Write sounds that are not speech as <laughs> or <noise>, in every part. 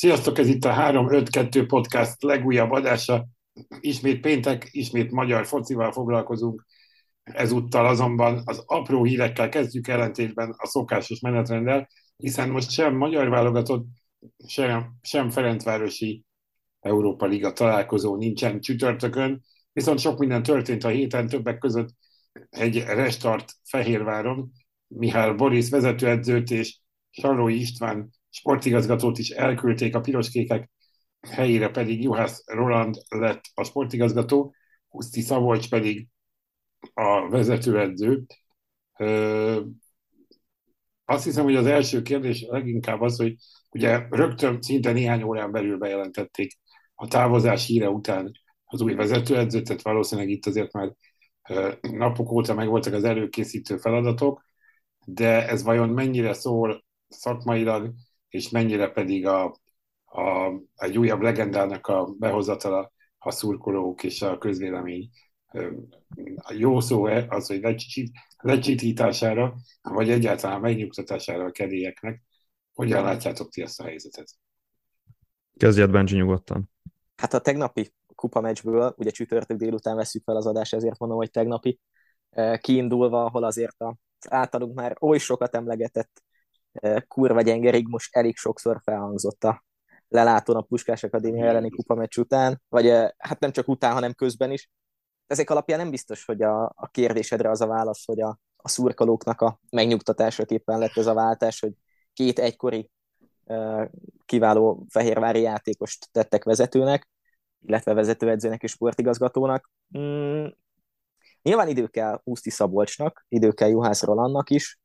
Sziasztok, ez itt a 352 Podcast legújabb adása. Ismét péntek, ismét magyar focival foglalkozunk. Ezúttal azonban az apró hírekkel kezdjük ellentétben a szokásos menetrenddel, hiszen most sem magyar válogatott, sem, sem Ferencvárosi Európa Liga találkozó nincsen csütörtökön, viszont sok minden történt a héten, többek között egy restart Fehérváron, Mihály Boris vezetőedzőt és Sarói István sportigazgatót is elküldték a piroskékek, helyére pedig Juhász Roland lett a sportigazgató, Huszti Szabolcs pedig a vezetőedző. Azt hiszem, hogy az első kérdés leginkább az, hogy ugye rögtön szinte néhány órán belül bejelentették a távozás híre után az új vezetőedzőt, tehát valószínűleg itt azért már napok óta megvoltak az előkészítő feladatok, de ez vajon mennyire szól szakmailag és mennyire pedig a, a, egy újabb legendának a behozatala a szurkolók és a közvélemény a jó szó az, hogy lecsít, lecsitítására, vagy egyáltalán megnyugtatására a kedélyeknek. Hogyan látjátok ti ezt a helyzetet? Kezdjed, Benji, nyugodtan. Hát a tegnapi kupa meccsből, ugye csütörtök délután veszük fel az adást, ezért mondom, hogy tegnapi, kiindulva, ahol azért az általunk már oly sokat emlegetett kurva gyenge most elég sokszor felhangzott a lelátón a Puskás Akadémia elleni kupameccs után, vagy hát nem csak után, hanem közben is. Ezek alapján nem biztos, hogy a, a kérdésedre az a válasz, hogy a, a szurkolóknak a megnyugtatásaképpen lett ez a váltás, hogy két egykori kiváló fehérvári játékost tettek vezetőnek, illetve vezetőedzőnek és sportigazgatónak. Mm, nyilván idő kell Úszti Szabolcsnak, idő kell Juhász Rolandnak is,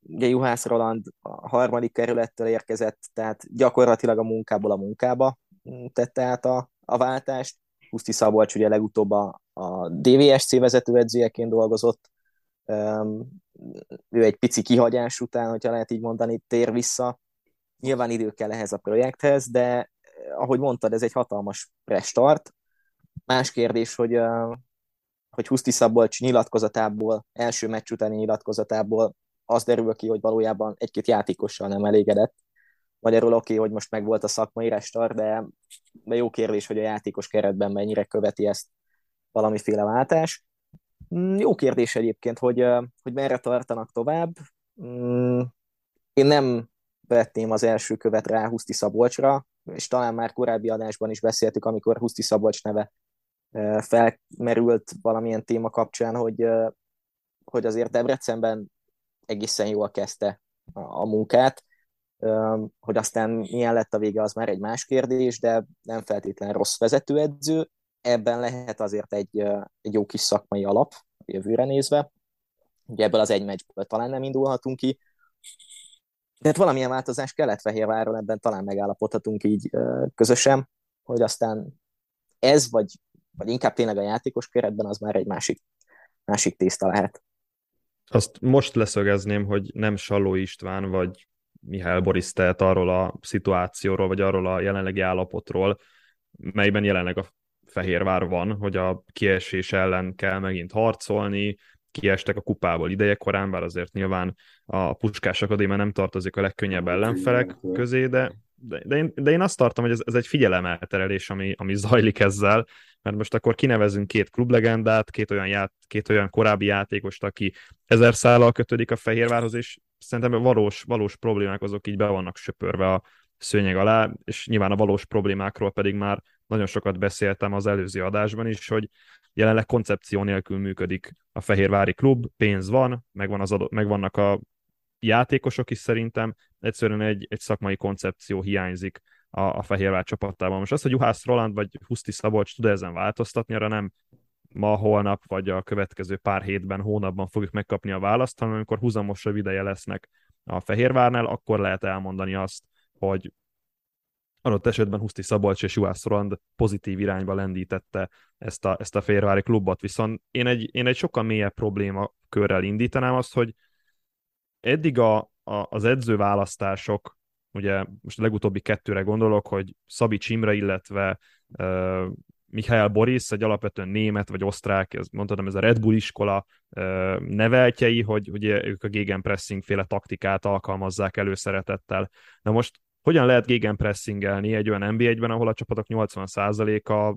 Ugye Juhász Roland a harmadik kerülettől érkezett, tehát gyakorlatilag a munkából a munkába mm, tette át a, a váltást. Puszti Szabolcs ugye legutóbb a, a DVSC vezetőedzőjeként dolgozott. Ő egy pici kihagyás után, hogyha lehet így mondani, tér vissza. Nyilván idő kell ehhez a projekthez, de ahogy mondtad, ez egy hatalmas restart. Más kérdés, hogy hogy Huszti Szabolcs nyilatkozatából, első meccs utáni nyilatkozatából az derül ki, hogy valójában egy-két játékossal nem elégedett. Magyarul oké, okay, hogy most meg volt a szakmai restar, de, de jó kérdés, hogy a játékos keretben mennyire követi ezt valamiféle váltás. Mm, jó kérdés egyébként, hogy, hogy merre tartanak tovább. Mm, én nem vetném az első követ rá Huszti Szabolcsra, és talán már korábbi adásban is beszéltük, amikor Huszti Szabolcs neve felmerült valamilyen téma kapcsán, hogy, hogy azért Debrecenben egészen jól kezdte a, munkát, hogy aztán milyen lett a vége, az már egy más kérdés, de nem feltétlenül rossz vezetőedző, ebben lehet azért egy, egy jó kis szakmai alap a jövőre nézve. Ugye ebből az egy meccsből talán nem indulhatunk ki, de hát valamilyen változás kellett Fehérváron, ebben talán megállapodhatunk így közösen, hogy aztán ez, vagy vagy inkább tényleg a játékos keretben, az már egy másik, másik tészta lehet. Azt most leszögezném, hogy nem Saló István vagy Mihály Boris tehet arról a szituációról, vagy arról a jelenlegi állapotról, melyben jelenleg a Fehérvár van, hogy a kiesés ellen kell megint harcolni, kiestek a kupából idejekorán, bár azért nyilván a Puskás Akadémia nem tartozik a legkönnyebb ellenfelek közé, de, de, de, én, de én azt tartom, hogy ez, ez egy figyelemelterelés, ami, ami zajlik ezzel, mert most akkor kinevezünk két klublegendát, két olyan, ját, két olyan korábbi játékost, aki ezer szállal kötődik a Fehérvárhoz, és szerintem valós, valós problémák azok így be vannak söpörve a szőnyeg alá, és nyilván a valós problémákról pedig már nagyon sokat beszéltem az előző adásban is, hogy jelenleg koncepció nélkül működik a Fehérvári klub, pénz van, megvan az adott, megvannak a játékosok is szerintem, egyszerűen egy, egy szakmai koncepció hiányzik a, a Fehérvár csapatában. Most az, hogy Juhász Roland vagy Huszti Szabolcs tud ezen változtatni, arra nem ma, holnap, vagy a következő pár hétben, hónapban fogjuk megkapni a választ, hanem amikor húzamosabb ideje lesznek a Fehérvárnál, akkor lehet elmondani azt, hogy adott esetben Huszti Szabolcs és Juhász Roland pozitív irányba lendítette ezt a, ezt a Fehérvári klubot, viszont én egy, én egy sokkal mélyebb probléma körrel indítanám azt, hogy eddig a, a, az edzőválasztások ugye most a legutóbbi kettőre gondolok, hogy Szabi Csimre, illetve uh, Mihály Boris, egy alapvetően német vagy osztrák, ez, mondhatom, ez a Red Bull iskola uh, neveltjei, hogy ugye ők a gegenpressing féle taktikát alkalmazzák előszeretettel. Na most hogyan lehet gegenpressingelni egy olyan NBA-ben, ahol a csapatok 80%-a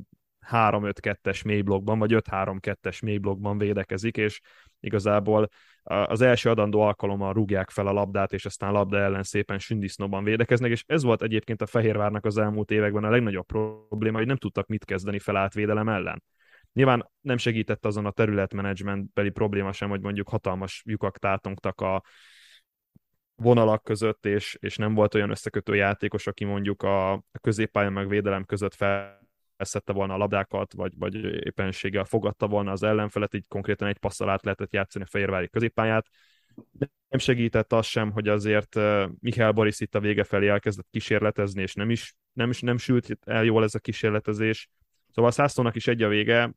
3-5-2-es mélyblokkban, vagy 5-3-2-es mélyblokkban védekezik, és igazából az első adandó alkalommal rúgják fel a labdát, és aztán labda ellen szépen sündisznóban védekeznek, és ez volt egyébként a Fehérvárnak az elmúlt években a legnagyobb probléma, hogy nem tudtak mit kezdeni felálltvédelem ellen. Nyilván nem segített azon a területmenedzsmentbeli probléma sem, hogy mondjuk hatalmas lyukak tátongtak a vonalak között, és, és nem volt olyan összekötő játékos, aki mondjuk a, középpálya meg védelem között felszette volna a labdákat, vagy, vagy éppenséggel fogadta volna az ellenfelet, így konkrétan egy passzal át lehetett játszani a Fehérvári középpályát. Nem segített az sem, hogy azért Mihály Boris itt a vége felé elkezdett kísérletezni, és nem is nem, is, nem sült el jól ez a kísérletezés. Szóval a Szászlónak is egy a vége,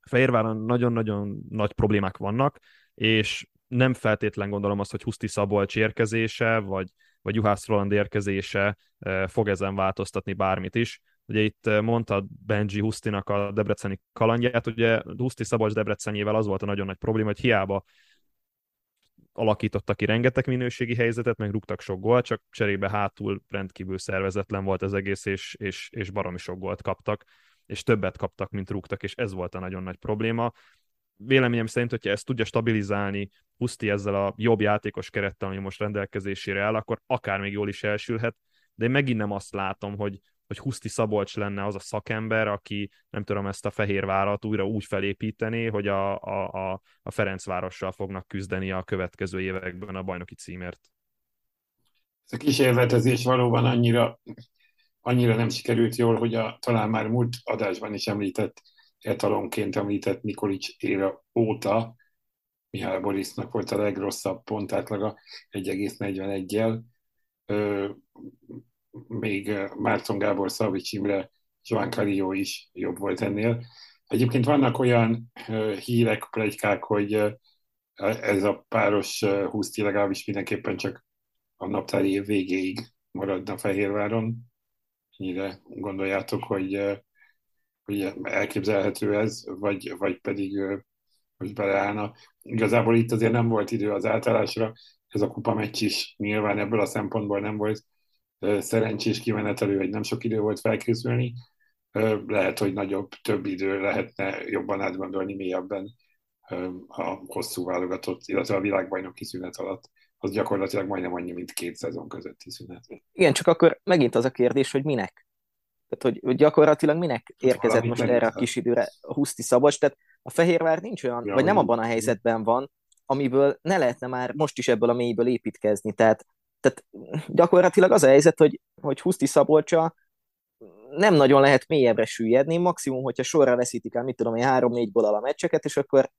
Fehérváron nagyon-nagyon nagy problémák vannak, és nem feltétlen gondolom azt, hogy Huszti Szabolcs érkezése, vagy, vagy Juhász Roland érkezése fog ezen változtatni bármit is. Ugye itt mondta Benji Husztinak a debreceni kalandját, ugye Huszti Szabolcs Debrecenyével az volt a nagyon nagy probléma, hogy hiába alakítottak ki rengeteg minőségi helyzetet, meg rúgtak sok gólt, csak cserébe hátul rendkívül szervezetlen volt az egész, és, és, és baromi sok gólt kaptak, és többet kaptak, mint rúgtak, és ez volt a nagyon nagy probléma. Véleményem szerint, hogyha ezt tudja stabilizálni Huszti ezzel a jobb játékos kerettel, ami most rendelkezésére áll, akkor akár még jól is elsülhet, de én megint nem azt látom, hogy, hogy Huszti Szabolcs lenne az a szakember, aki nem tudom ezt a Fehérvárat újra úgy felépíteni, hogy a, a, a, a Ferencvárossal fognak küzdeni a következő években a bajnoki címért. Ez a kísérletezés valóban annyira, annyira nem sikerült jól, hogy a, talán már múlt adásban is említett etalonként említett Nikolics éra óta Mihály Borisnak volt a legrosszabb pontátlaga 1,41-jel. Még Márton Gábor, Szavics Imre, Joan Carillo is jobb volt ennél. Egyébként vannak olyan hírek, plegykák, hogy ez a páros húszti legalábbis mindenképpen csak a naptári év végéig maradna Fehérváron. Ennyire gondoljátok, hogy hogy elképzelhető ez, vagy, vagy pedig hogy beleállna. Igazából itt azért nem volt idő az átállásra, ez a kupa meccs is nyilván ebből a szempontból nem volt szerencsés kimenetelő, hogy nem sok idő volt felkészülni. Lehet, hogy nagyobb, több idő lehetne jobban átgondolni mélyebben a hosszú válogatott, illetve a világbajnoki szünet alatt. Az gyakorlatilag majdnem annyi, mint két szezon közötti szünet. Igen, csak akkor megint az a kérdés, hogy minek? Tehát, hogy, gyakorlatilag minek érkezett Valami most erre a kis időre a Huszti Szabads, tehát a Fehérvár nincs olyan, ja, vagy nem abban a helyzetben van, amiből ne lehetne már most is ebből a mélyből építkezni. Tehát, tehát gyakorlatilag az a helyzet, hogy, hogy Huszti Szabolcsa nem nagyon lehet mélyebbre süllyedni, maximum, hogyha sorra veszítik el, mit tudom én, három-négy gólal a meccseket, és akkor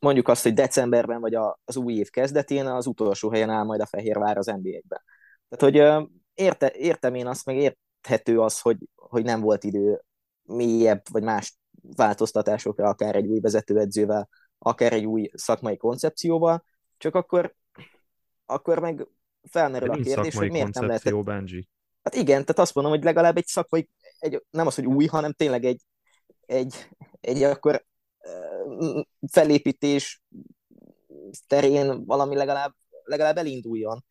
mondjuk azt, hogy decemberben vagy az új év kezdetén az utolsó helyen áll majd a Fehérvár az NBA-ben. Tehát, hogy érte, értem én azt, meg ért, érthető az, hogy, hogy nem volt idő mélyebb vagy más változtatásokra, akár egy új vezetőedzővel, akár egy új szakmai koncepcióval, csak akkor, akkor meg felmerül a kérdés, hogy miért nem lehetett... Benji. Hát igen, tehát azt mondom, hogy legalább egy szakmai, egy, nem az, hogy új, hanem tényleg egy, egy, egy akkor felépítés terén valami legalább, legalább elinduljon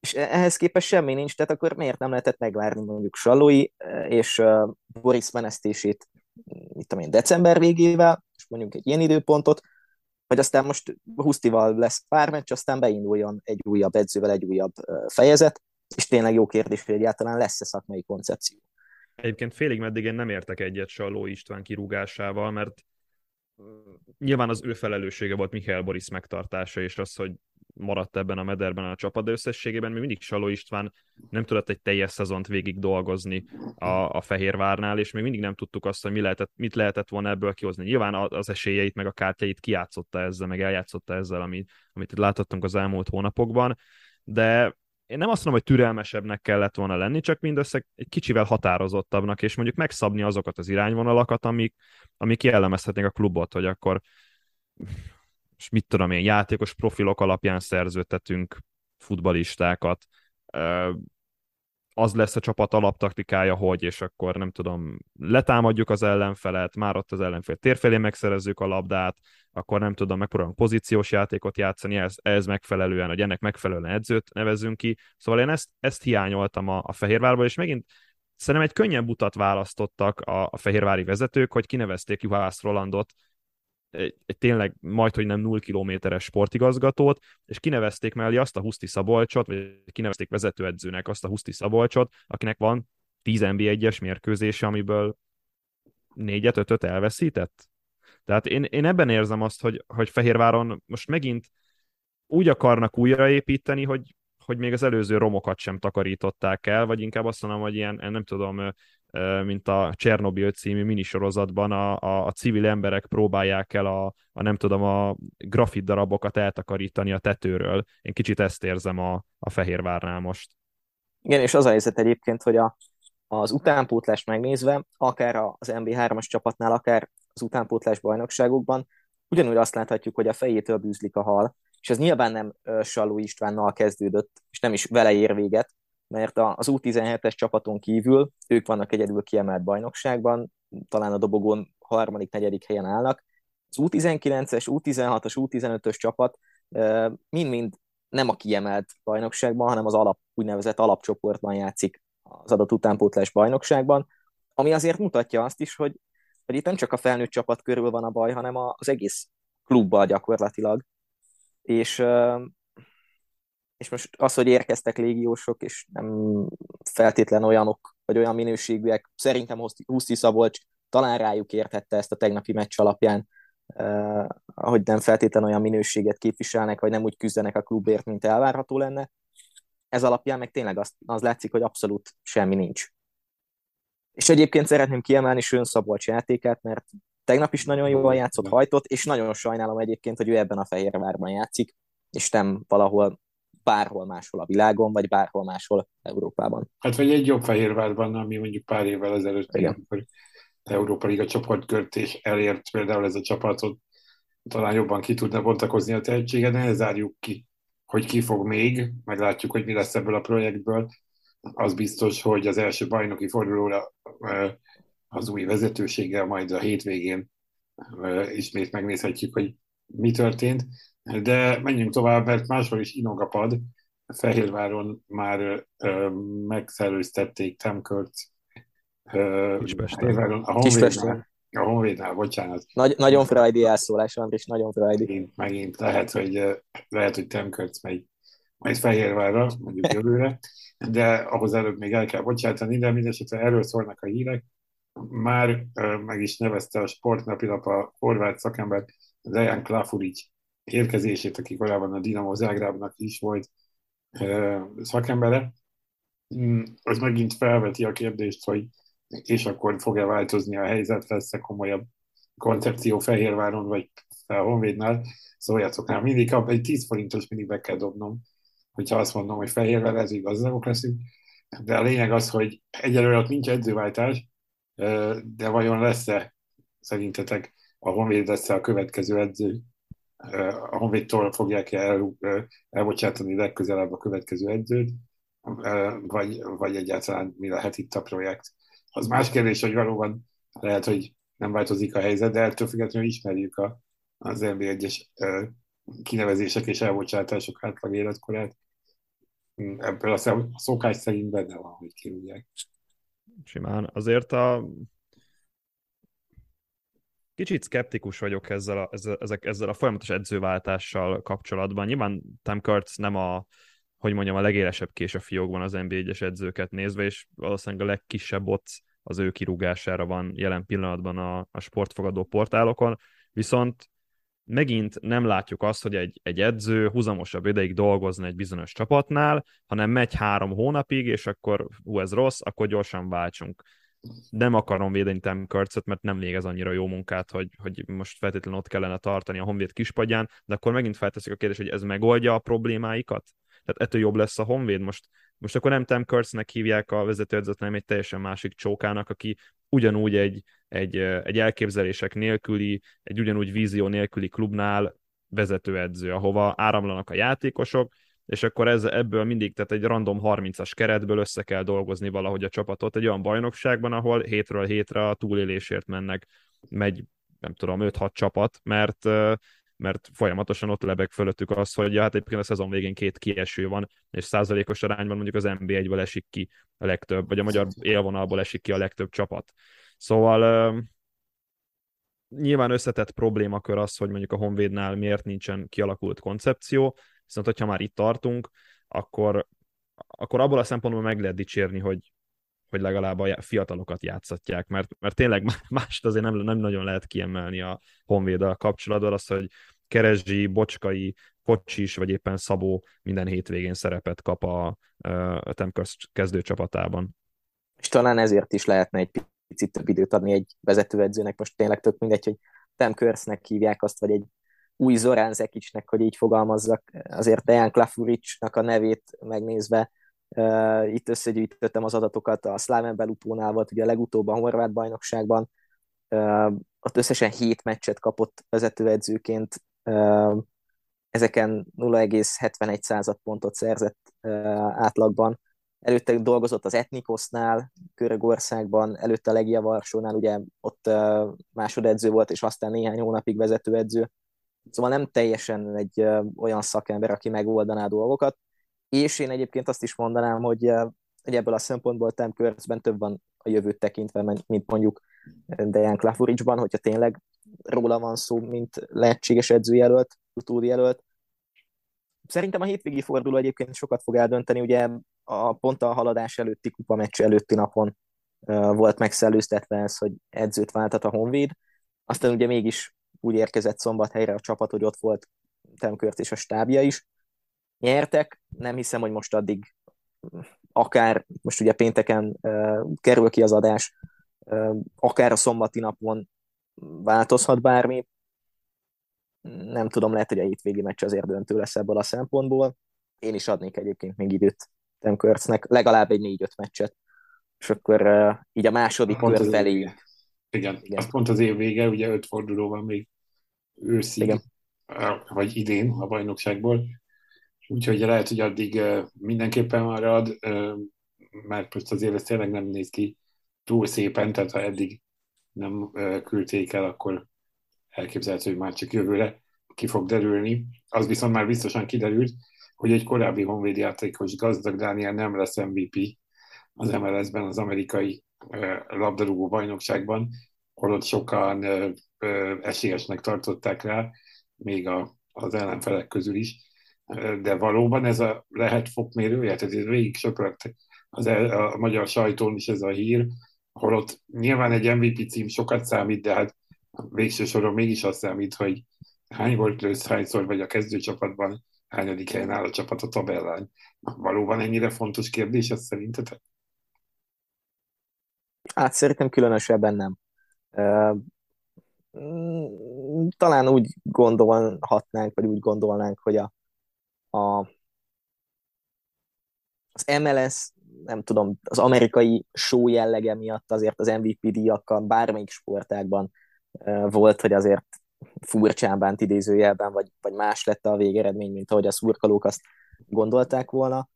és e-, ehhez képest semmi nincs, tehát akkor miért nem lehetett megvárni mondjuk Sallói e, és Boris menesztését, mit tudom én, december végével, és mondjuk egy ilyen időpontot, vagy aztán most Husztival lesz pár meccs, aztán beinduljon egy újabb edzővel egy újabb fejezet, és tényleg jó kérdés, hogy egyáltalán lesz-e szakmai koncepció. Egyébként félig meddig én nem értek egyet Salló István kirúgásával, mert nyilván az ő felelőssége volt Mihály Boris megtartása, és az, hogy maradt ebben a mederben a csapat, de összességében még mindig Saló István nem tudott egy teljes szezont végig dolgozni a, a Fehérvárnál, és még mindig nem tudtuk azt, hogy mi lehetett, mit lehetett volna ebből kihozni. Nyilván az esélyeit, meg a kártyait kiátszotta ezzel, meg eljátszotta ezzel, amit, amit itt láthattunk az elmúlt hónapokban, de én nem azt mondom, hogy türelmesebbnek kellett volna lenni, csak mindössze egy kicsivel határozottabbnak, és mondjuk megszabni azokat az irányvonalakat, amik, amik jellemezhetnék a klubot, hogy akkor és mit tudom én, játékos profilok alapján szerződtetünk futbalistákat. Az lesz a csapat alaptaktikája, hogy, és akkor nem tudom, letámadjuk az ellenfelet, már ott az ellenfél térfelé megszerezzük a labdát, akkor nem tudom, megpróbálunk pozíciós játékot játszani, ez, ez megfelelően, hogy ennek megfelelően edzőt nevezzünk ki. Szóval én ezt, ezt hiányoltam a, a Fehérvárból, és megint szerintem egy könnyebb utat választottak a, a fehérvári vezetők, hogy kinevezték Juhász Rolandot egy, egy tényleg majd, hogy nem 0 kilométeres sportigazgatót, és kinevezték mellé azt a Huszti Szabolcsot, vagy kinevezték vezetőedzőnek azt a Huszti Szabolcsot, akinek van 10 NB1-es mérkőzése, amiből négyet, ötöt elveszített. Tehát én, én ebben érzem azt, hogy, hogy Fehérváron most megint úgy akarnak újraépíteni, hogy, hogy még az előző romokat sem takarították el, vagy inkább azt mondom, hogy ilyen, nem tudom, mint a Csernobyl című minisorozatban a, a, a civil emberek próbálják el a, a nem tudom, a grafit darabokat eltakarítani a tetőről. Én kicsit ezt érzem a, a Fehérvárnál most. Igen, és az a helyzet egyébként, hogy a, az utánpótlást megnézve, akár az MB3-as csapatnál, akár az utánpótlás bajnokságokban, ugyanúgy azt láthatjuk, hogy a fejétől bűzlik a hal, és ez nyilván nem Saló Istvánnal kezdődött, és nem is vele ér véget, mert az U17-es csapaton kívül ők vannak egyedül kiemelt bajnokságban, talán a dobogón harmadik, negyedik helyen állnak. Az U19-es, U16-as, U15-ös csapat mind-mind nem a kiemelt bajnokságban, hanem az alap, úgynevezett alapcsoportban játszik az adott utánpótlás bajnokságban, ami azért mutatja azt is, hogy, hogy itt nem csak a felnőtt csapat körül van a baj, hanem az egész klubbal gyakorlatilag. És és most az, hogy érkeztek légiósok, és nem feltétlen olyanok, vagy olyan minőségűek, szerintem Huszti Szabolcs talán rájuk értette ezt a tegnapi meccs alapján, eh, hogy nem feltétlen olyan minőséget képviselnek, vagy nem úgy küzdenek a klubért, mint elvárható lenne. Ez alapján meg tényleg az, az látszik, hogy abszolút semmi nincs. És egyébként szeretném kiemelni Sön Szabolcs játékát, mert tegnap is nagyon jól játszott, hajtott, és nagyon sajnálom egyébként, hogy ő ebben a Fehérvárban játszik, és nem valahol bárhol máshol a világon, vagy bárhol máshol Európában. Hát vagy egy jobb Fehérvárban, ami mondjuk pár évvel ezelőtt, Igen. amikor Európa Liga csoportkört és elért például ez a csapatot, talán jobban ki tudna bontakozni a tehetséget, ne zárjuk ki, hogy ki fog még, meglátjuk, hogy mi lesz ebből a projektből. Az biztos, hogy az első bajnoki fordulóra az új vezetőséggel majd a hétvégén ismét megnézhetjük, hogy mi történt. De menjünk tovább, mert máshol is inog a pad. Fehérváron már ö, megszerőztették Temkört. Fehérváron, a Honvédnál, a Honvédnál, bocsánat. Nagy, nagyon frajdi elszólás, Andris, nagyon frajdi. Megint, megint lehet, hogy, lehet, hogy Temkört megy majd Fehérvárra, mondjuk jövőre, de ahhoz előbb még el kell bocsátani, de mindesetre erről szólnak a hírek. Már meg is nevezte a sportnapilap a horvát szakember Dejan Klafuric érkezését, aki korábban a Dinamo Zágrábnak is volt szakembere, mm, az megint felveti a kérdést, hogy és akkor fog-e változni a helyzet, lesz-e komolyabb koncepció Fehérváron, vagy a Honvédnál, szóljatok rá, mindig kap, egy 10 forintos mindig be kell dobnom, hogyha azt mondom, hogy Fehérvel ez gazdagok leszünk, de a lényeg az, hogy egyelőre ott nincs edzőváltás, de vajon lesz-e szerintetek a Honvéd lesz-e a következő edző a Honvédtól fogják el, elbocsátani legközelebb a következő edzőt, vagy, vagy egyáltalán mi lehet itt a projekt. Az más kérdés, hogy valóban lehet, hogy nem változik a helyzet, de ettől függetlenül ismerjük a, az nb egyes kinevezések és elbocsátások átlag életkorát. Ebből a szokás szerint benne van, hogy kirúgják. Simán. Azért a Kicsit szkeptikus vagyok ezzel a, ezzel, ezzel a folyamatos edzőváltással kapcsolatban. Nyilván Tim Kurtz nem a, hogy mondjam, a legélesebb kés a fiókban az NBA-es edzőket nézve, és valószínűleg a legkisebb ott az ő kirúgására van jelen pillanatban a, a sportfogadó portálokon, viszont megint nem látjuk azt, hogy egy, egy edző húzamosabb ideig dolgozna egy bizonyos csapatnál, hanem megy három hónapig, és akkor hú, ez rossz, akkor gyorsan váltsunk nem akarom védeni Tim Körcöt, mert nem végez annyira jó munkát, hogy, hogy most feltétlenül ott kellene tartani a Honvéd kispadján, de akkor megint felteszik a kérdést, hogy ez megoldja a problémáikat? Tehát ettől jobb lesz a Honvéd. Most, most akkor nem Tim Kurtznek hívják a vezetőedzőt, nem egy teljesen másik csókának, aki ugyanúgy egy, egy, egy elképzelések nélküli, egy ugyanúgy vízió nélküli klubnál vezetőedző, ahova áramlanak a játékosok, és akkor ez, ebből mindig, tehát egy random 30-as keretből össze kell dolgozni valahogy a csapatot egy olyan bajnokságban, ahol hétről hétre a túlélésért mennek, megy, nem tudom, 5-6 csapat, mert mert folyamatosan ott lebeg fölöttük az, hogy ja, hát egyébként a szezon végén két kieső van, és százalékos arányban mondjuk az NB1-ből esik ki a legtöbb, vagy a magyar élvonalból esik ki a legtöbb csapat. Szóval nyilván összetett problémakör az, hogy mondjuk a Honvédnál miért nincsen kialakult koncepció, viszont hogyha már itt tartunk, akkor, akkor abból a szempontból meg lehet dicsérni, hogy, hogy legalább a fiatalokat játszatják, mert, mert tényleg mást azért nem, nem nagyon lehet kiemelni a Honvéddal kapcsolatban, az, hogy Kerezsi, Bocskai, Kocsis, vagy éppen Szabó minden hétvégén szerepet kap a, a Temkörsz kezdőcsapatában. És talán ezért is lehetne egy picit több időt adni egy vezetőedzőnek, most tényleg tök mindegy, hogy Temkörsznek hívják azt, vagy egy új Zorán Zekicsnek, hogy így fogalmazzak, azért Dejan Klafuricsnak a nevét megnézve Uh, itt összegyűjtöttem az adatokat, a Slaven Belupónál volt ugye a legutóbb a horvát bajnokságban, uh, ott összesen 7 meccset kapott vezetőedzőként, uh, ezeken 0,71 század pontot szerzett átlagban. Előtte dolgozott az Etnikosnál, Görögországban, előtte a Legia Varsónál, ugye ott másodedző volt, és aztán néhány hónapig vezetőedző. Szóval nem teljesen egy olyan szakember, aki megoldaná dolgokat és én egyébként azt is mondanám, hogy, hogy ebből a szempontból Tim Körcben több van a jövőt tekintve, mint mondjuk Dejan Klafuricsban, hogyha tényleg róla van szó, mint lehetséges edzőjelölt, utódjelölt. Szerintem a hétvégi forduló egyébként sokat fog eldönteni, ugye a pont a haladás előtti kupa meccs előtti napon volt megszellőztetve ez, hogy edzőt váltat a Honvéd, aztán ugye mégis úgy érkezett szombathelyre a csapat, hogy ott volt Temkört és a stábja is, nyertek, nem hiszem, hogy most addig akár, most ugye pénteken uh, kerül ki az adás, uh, akár a szombati napon változhat bármi. Nem tudom, lehet, hogy a hétvégi meccs azért döntő lesz ebből a szempontból. Én is adnék egyébként még időt Tim Kurtznek, legalább egy négy-öt meccset, és akkor uh, így a második kör felé. Igen, Igen. az pont az év vége, ugye öt forduló van még őszig, Igen. vagy idén a bajnokságból Úgyhogy lehet, hogy addig mindenképpen marad, mert most azért ez tényleg nem néz ki túl szépen, tehát ha eddig nem küldték el, akkor elképzelhető, hogy már csak jövőre ki fog derülni. Az viszont már biztosan kiderült, hogy egy korábbi honvéd játékos gazdag Dániel nem lesz MVP az MLS-ben, az amerikai labdarúgó bajnokságban, holott sokan esélyesnek tartották rá, még a, az ellenfelek közül is de valóban ez a lehet fokmérője, tehát ez végig söpört az el, a magyar sajtón is ez a hír, holott nyilván egy MVP cím sokat számít, de hát végső soron mégis azt számít, hogy hány volt lősz, hányszor vagy a kezdőcsapatban, hányadik helyen áll a csapat a tabellán. Valóban ennyire fontos kérdés ez szerintetek? Hát szerintem különösebben nem. Talán úgy gondolhatnánk, vagy úgy gondolnánk, hogy a a, az MLS, nem tudom, az amerikai show jellege miatt azért az MVP díjakkal bármelyik sportágban volt, hogy azért furcsán bánt idézőjelben, vagy, vagy más lett a végeredmény, mint ahogy a szurkolók azt gondolták volna.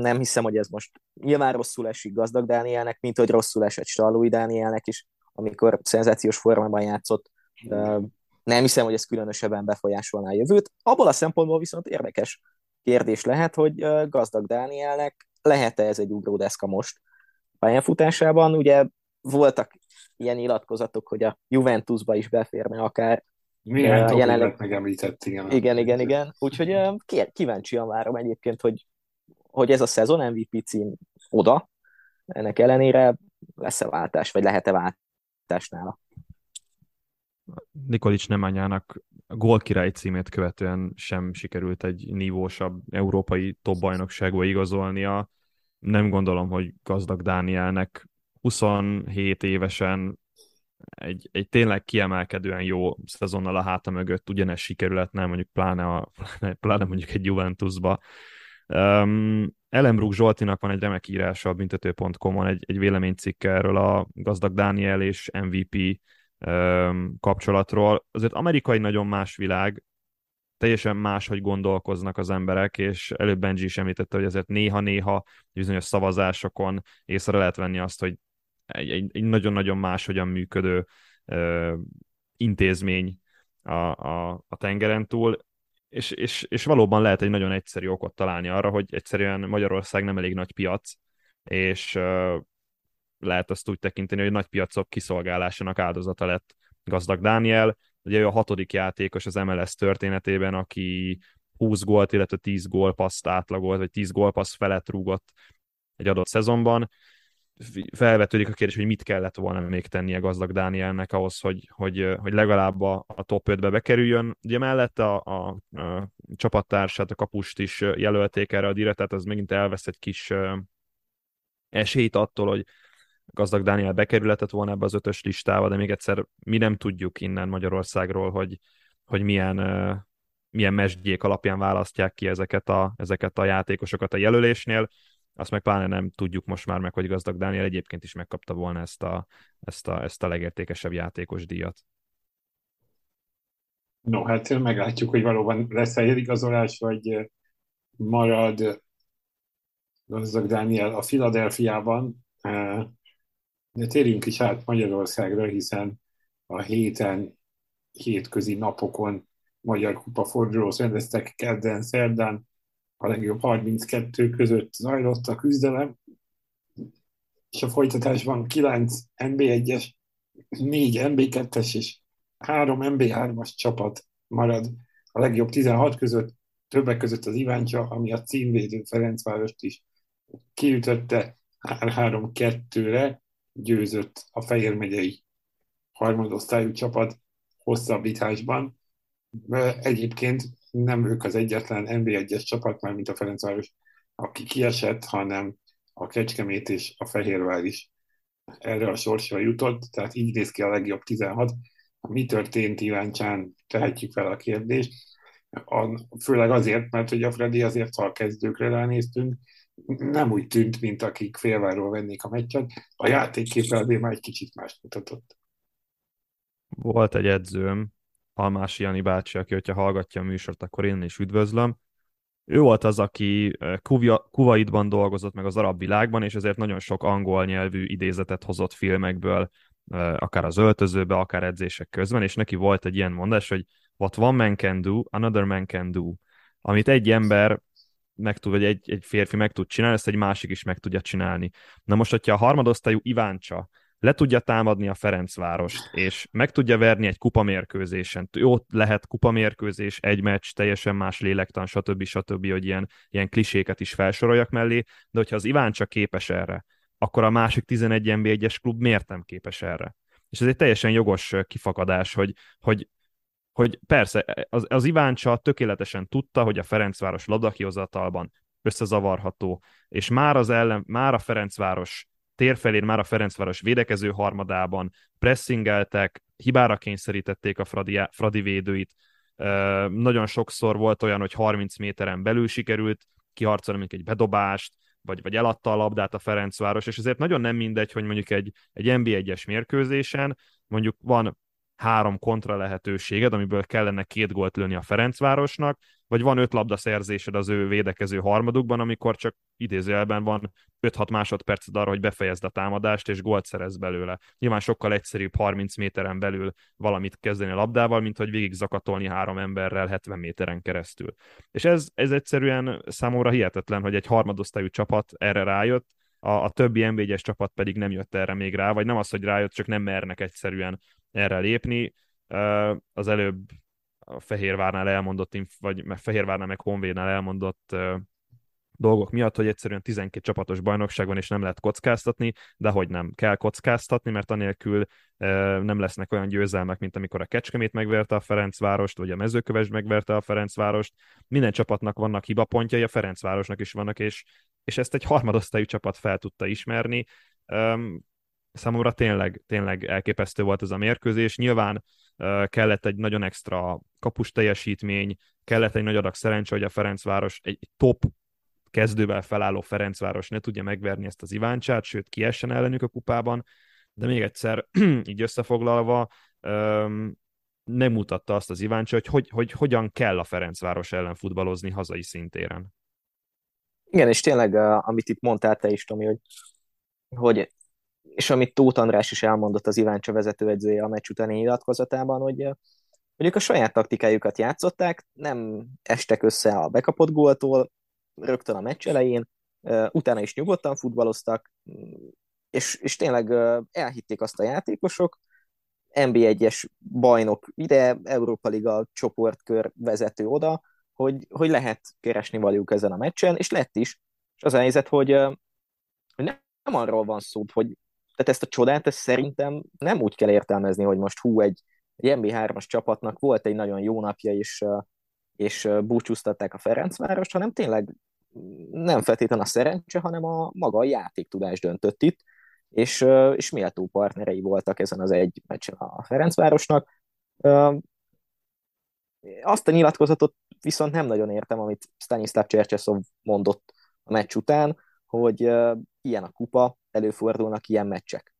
Nem hiszem, hogy ez most nyilván rosszul esik gazdag Dánielnek, mint hogy rosszul esett Stallói Dánielnek is, amikor szenzációs formában játszott nem hiszem, hogy ez különösebben befolyásolná a jövőt. Abból a szempontból viszont érdekes kérdés lehet, hogy gazdag Dánielnek lehet-e ez egy ugródeszka most pályafutásában. Ugye voltak ilyen nyilatkozatok, hogy a Juventusba is beférne akár. Milyen uh, jelenleg... megemlített, igen. Igen, igen, igen. Úgyhogy uh, kíváncsian várom egyébként, hogy, hogy ez a szezon MVP cím oda, ennek ellenére lesz-e váltás, vagy lehet-e váltás nála. Nikolics Nemányának gólkirály címét követően sem sikerült egy nívósabb európai top bajnokságba igazolnia. Nem gondolom, hogy gazdag Dánielnek 27 évesen egy, egy tényleg kiemelkedően jó szezonnal a háta mögött ugyanez sikerületne, mondjuk pláne, a, <laughs> pláne mondjuk egy Juventusba. Um, Ellenbrook Zsoltinak van egy remek írása a büntető.com-on, egy, egy véleménycikke erről a gazdag Dániel és MVP kapcsolatról. Azért amerikai nagyon más világ, teljesen máshogy gondolkoznak az emberek, és előbb Benji is említette, hogy ezért néha-néha bizonyos szavazásokon észre lehet venni azt, hogy egy, egy, egy nagyon-nagyon máshogyan működő ö, intézmény a, a, a tengeren túl, és, és, és valóban lehet egy nagyon egyszerű okot találni arra, hogy egyszerűen Magyarország nem elég nagy piac, és lehet azt úgy tekinteni, hogy nagy piacok kiszolgálásának áldozata lett gazdag Dániel, ugye ő a hatodik játékos az MLS történetében, aki 20 gólt, illetve 10 gólpaszt átlagolt, vagy 10 gólpassz felett rúgott egy adott szezonban. Felvetődik a kérdés, hogy mit kellett volna még tennie gazdag Dánielnek ahhoz, hogy, hogy, hogy legalább a, a top 5-be bekerüljön. Ugye mellette a, a, a csapattársát, a kapust is jelölték erre a dire, tehát az megint elvesz egy kis esélyt attól, hogy gazdag Dániel bekerületett volna ebbe az ötös listába, de még egyszer mi nem tudjuk innen Magyarországról, hogy, hogy milyen, milyen mesdjék alapján választják ki ezeket a, ezeket a játékosokat a jelölésnél. Azt meg pláne nem tudjuk most már meg, hogy gazdag Dániel egyébként is megkapta volna ezt a, ezt a, ezt a legértékesebb játékos díjat. No, hát meglátjuk, hogy valóban lesz egy igazolás, vagy marad gazdag Dániel a Filadelfiában. De térjünk is át Magyarországra, hiszen a héten, hétközi napokon Magyar Kupa fordulót rendeztek kedden, szerdán, a legjobb 32 között zajlott a küzdelem, és a folytatásban 9 NB1-es, 4 NB2-es és 3 NB3-as csapat marad a legjobb 16 között, többek között az Iváncsa, ami a címvédő Ferencvárost is kiütötte 3-2-re, győzött a Fejér megyei harmadosztályú csapat hosszabbításban. Egyébként nem ők az egyetlen NB1-es csapat, már mint a Ferencváros, aki kiesett, hanem a Kecskemét és a Fehérvár is erre a sorsra jutott, tehát így néz ki a legjobb 16. Mi történt Iváncsán, tehetjük fel a kérdést. A, főleg azért, mert hogy a Freddy azért, ha a kezdőkre ránéztünk, nem úgy tűnt, mint akik félváról vennék a meccset. A játékképe azért már egy kicsit más mutatott. Volt egy edzőm, Almási Jani bácsi, aki, hogyha hallgatja a műsort, akkor én is üdvözlöm. Ő volt az, aki eh, Kuwaitban dolgozott meg az arab világban, és ezért nagyon sok angol nyelvű idézetet hozott filmekből, akár az öltözőbe, akár edzések közben, és neki volt egy ilyen mondás, hogy what one man can do, another man can do. Amit egy ember meg tud, vagy egy, egy férfi meg tud csinálni, ezt egy másik is meg tudja csinálni. Na most, hogyha a harmadosztályú Iváncsa le tudja támadni a Ferencvárost, és meg tudja verni egy kupamérkőzésen. Jó, lehet kupamérkőzés, egy meccs, teljesen más lélektan, stb. stb., hogy ilyen, ilyen kliséket is felsoroljak mellé, de hogyha az Iváncsa képes erre, akkor a másik 11 NB1-es klub miért nem képes erre? És ez egy teljesen jogos kifakadás, hogy, hogy hogy persze, az, az Iváncsa tökéletesen tudta, hogy a Ferencváros labdakihozatalban összezavarható, és már az ellen, már a Ferencváros térfelén, már a Ferencváros védekező harmadában pressingeltek, hibára kényszerítették a Fradi, Fradi védőit, nagyon sokszor volt olyan, hogy 30 méteren belül sikerült kiharcolni egy bedobást, vagy, vagy eladta a labdát a Ferencváros, és ezért nagyon nem mindegy, hogy mondjuk egy, egy NB1-es mérkőzésen mondjuk van három kontra lehetőséged, amiből kellene két gólt lőni a Ferencvárosnak, vagy van öt labda szerzésed az ő védekező harmadukban, amikor csak idézőjelben van 5-6 másodperced arra, hogy befejezd a támadást, és gólt szerez belőle. Nyilván sokkal egyszerűbb 30 méteren belül valamit kezdeni a labdával, mint hogy végig zakatolni három emberrel 70 méteren keresztül. És ez, ez egyszerűen számomra hihetetlen, hogy egy harmadosztályú csapat erre rájött, a, a többi NB1-es csapat pedig nem jött erre még rá, vagy nem az, hogy rájött, csak nem mernek egyszerűen erre lépni. Az előbb a Fehérvárnál elmondott, vagy Fehérvárnál meg Honvédnál elmondott dolgok miatt, hogy egyszerűen 12 csapatos bajnokság van, és nem lehet kockáztatni, de hogy nem kell kockáztatni, mert anélkül nem lesznek olyan győzelmek, mint amikor a Kecskemét megverte a Ferencvárost, vagy a Mezőköves megverte a Ferencvárost. Minden csapatnak vannak hibapontjai, a Ferencvárosnak is vannak, és, és ezt egy harmadosztályú csapat fel tudta ismerni számomra tényleg, tényleg elképesztő volt ez a mérkőzés. Nyilván kellett egy nagyon extra kapus teljesítmény, kellett egy nagy adag szerencse, hogy a Ferencváros egy top kezdővel felálló Ferencváros ne tudja megverni ezt az Iváncsát, sőt kiessen ellenük a kupában, de még egyszer <clears throat> így összefoglalva, nem mutatta azt az Iváncsi, hogy, hogy, hogy hogyan kell a Ferencváros ellen futballozni hazai szintéren. Igen, és tényleg, amit itt mondtál te is, Tomi, hogy, hogy és amit Tóth András is elmondott az Iváncsa vezetőedzője a meccs utáni nyilatkozatában, hogy, hogy ők a saját taktikájukat játszották, nem estek össze a bekapott góltól, rögtön a meccs elején, utána is nyugodtan futballoztak, és, és tényleg elhitték azt a játékosok, NB1-es bajnok ide, Európa Liga csoportkör vezető oda, hogy, hogy lehet keresni valójuk ezen a meccsen, és lett is. És az a helyzet, hogy, hogy nem arról van szó, hogy tehát ezt a csodát ezt szerintem nem úgy kell értelmezni, hogy most hú, egy, egy MB3-as csapatnak volt egy nagyon jó napja, és, és búcsúztatták a Ferencvárost, hanem tényleg nem feltétlenül a szerencse, hanem a maga a játéktudás döntött itt, és, és méltó partnerei voltak ezen az egy meccsen a Ferencvárosnak. Azt a nyilatkozatot viszont nem nagyon értem, amit Stanislav Csercseszov mondott a meccs után, hogy ilyen a kupa, előfordulnak ilyen meccsek.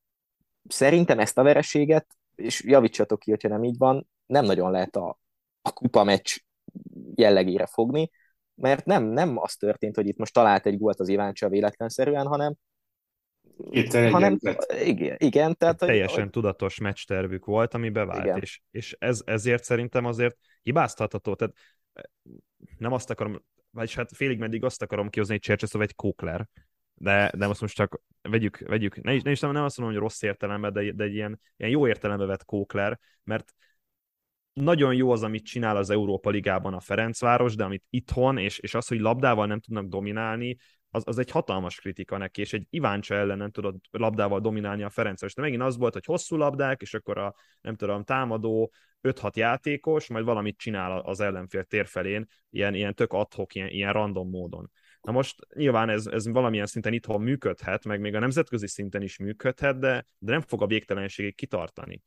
Szerintem ezt a vereséget, és javítsatok ki, hogyha nem így van, nem nagyon lehet a, a kupa meccs jellegére fogni, mert nem, nem az történt, hogy itt most talált egy gólt az Iváncsa véletlenszerűen, hanem itt hanem, igen, igen, tehát teljesen hogy, tudatos meccstervük volt, ami bevált, igen. és, és ez, ezért szerintem azért hibáztatható, tehát eh, nem azt akarom, vagyis hát félig meddig azt akarom kihozni, hogy Csercseszov egy kókler, de, de most, most csak vegyük, vegyük. Ne is, ne is nem azt mondom, hogy rossz értelemben, de, de egy ilyen, ilyen jó értelembe vett kókler, mert nagyon jó az, amit csinál az Európa Ligában a Ferencváros, de amit itthon, és, és az, hogy labdával nem tudnak dominálni, az, az egy hatalmas kritika neki, és egy Iváncsa ellen nem tudod labdával dominálni a Ferencváros. De megint az volt, hogy hosszú labdák, és akkor a, nem tudom, támadó 5-6 játékos, majd valamit csinál az ellenfél térfelén, ilyen, ilyen tök adhok, ilyen, ilyen random módon. Na most nyilván ez, ez valamilyen szinten itthon működhet, meg még a nemzetközi szinten is működhet, de, de nem fog a végtelenségig kitartani.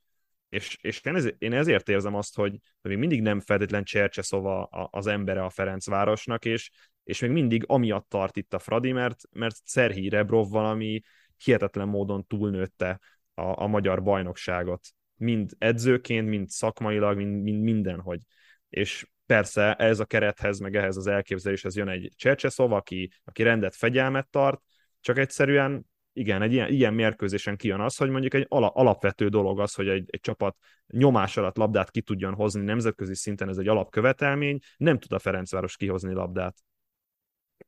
És, és én, ezért, én ezért érzem azt, hogy még mindig nem feltétlen Csercseszova az embere a Ferencvárosnak, és, és még mindig amiatt tart itt a Fradi, mert, mert Szerhi Rebrov valami hihetetlen módon túlnőtte a, a magyar bajnokságot. Mind edzőként, mind szakmailag, mind, mind mindenhogy. És persze ez a kerethez, meg ehhez az elképzeléshez jön egy Csercseszov, aki, aki rendet, fegyelmet tart, csak egyszerűen igen, egy ilyen, ilyen mérkőzésen kijön az, hogy mondjuk egy ala, alapvető dolog az, hogy egy, egy csapat nyomás alatt labdát ki tudjon hozni nemzetközi szinten, ez egy alapkövetelmény, nem tud a Ferencváros kihozni labdát.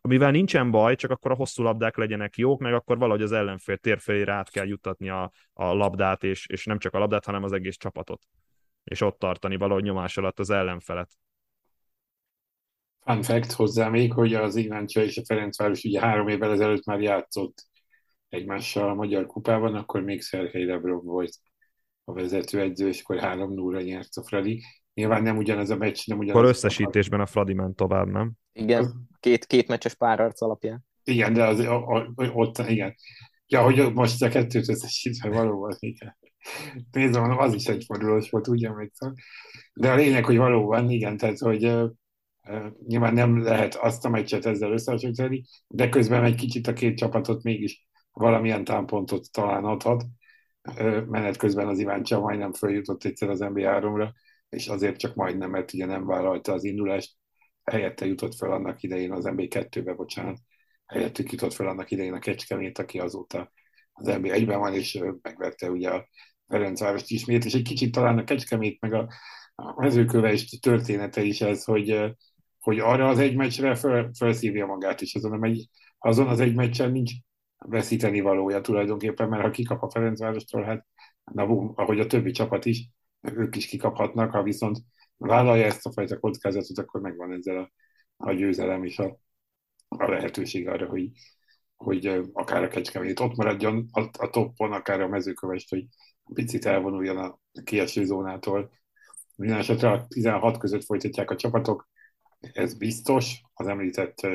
Amivel nincsen baj, csak akkor a hosszú labdák legyenek jók, meg akkor valahogy az ellenfél térfelére át kell juttatni a, a labdát, és, és nem csak a labdát, hanem az egész csapatot. És ott tartani valahogy nyomás alatt az ellenfelet. Fun fact hozzá még, hogy az Iváncsa és a Ferencváros ugye három évvel ezelőtt már játszott egymással a Magyar Kupában, akkor még Szerhely Lebrov volt a vezetőedző, és akkor 3 0 nyert a Fradi. Nyilván nem ugyanaz a meccs, nem ugyanaz. Akkor összesítésben a Fradi ment tovább, nem? Igen, két, két meccses párharc alapján. Igen, de az, a, a, ott, igen. Ja, hogy most a kettőt összesítve valóban, igen. Nézem, az is egy fordulós volt, ugye, meg De a lényeg, hogy valóban, igen, tehát, hogy nyilván nem lehet azt a meccset ezzel összehasonlítani, de közben egy kicsit a két csapatot mégis valamilyen támpontot talán adhat. Menet közben az Iváncsa majdnem följutott egyszer az NBA3-ra, és azért csak majdnem, mert ugye nem vállalta az indulást, helyette jutott fel annak idején az MB2-be, bocsánat, helyettük jutott fel annak idején a Kecskemét, aki azóta az MB1-ben van, és megverte ugye a Ferencvárost ismét, és egy kicsit talán a Kecskemét, meg a, a mezőköves története is ez, hogy hogy arra az egy meccsre fel, felszívja magát, és azon, egy, azon az egy meccsen nincs veszíteni valója tulajdonképpen, mert ha kikap a Ferencvárostól, hát na, ahogy a többi csapat is, ők is kikaphatnak, ha viszont vállalja ezt a fajta kockázatot, akkor megvan ezzel a, a győzelem és a, a lehetőség arra, hogy, hogy akár a kecskemét ott maradjon a, a toppon, akár a mezőkövest, hogy picit elvonuljon a kieső zónától. Minden esetre a 16 között folytatják a csapatok, ez biztos, az említett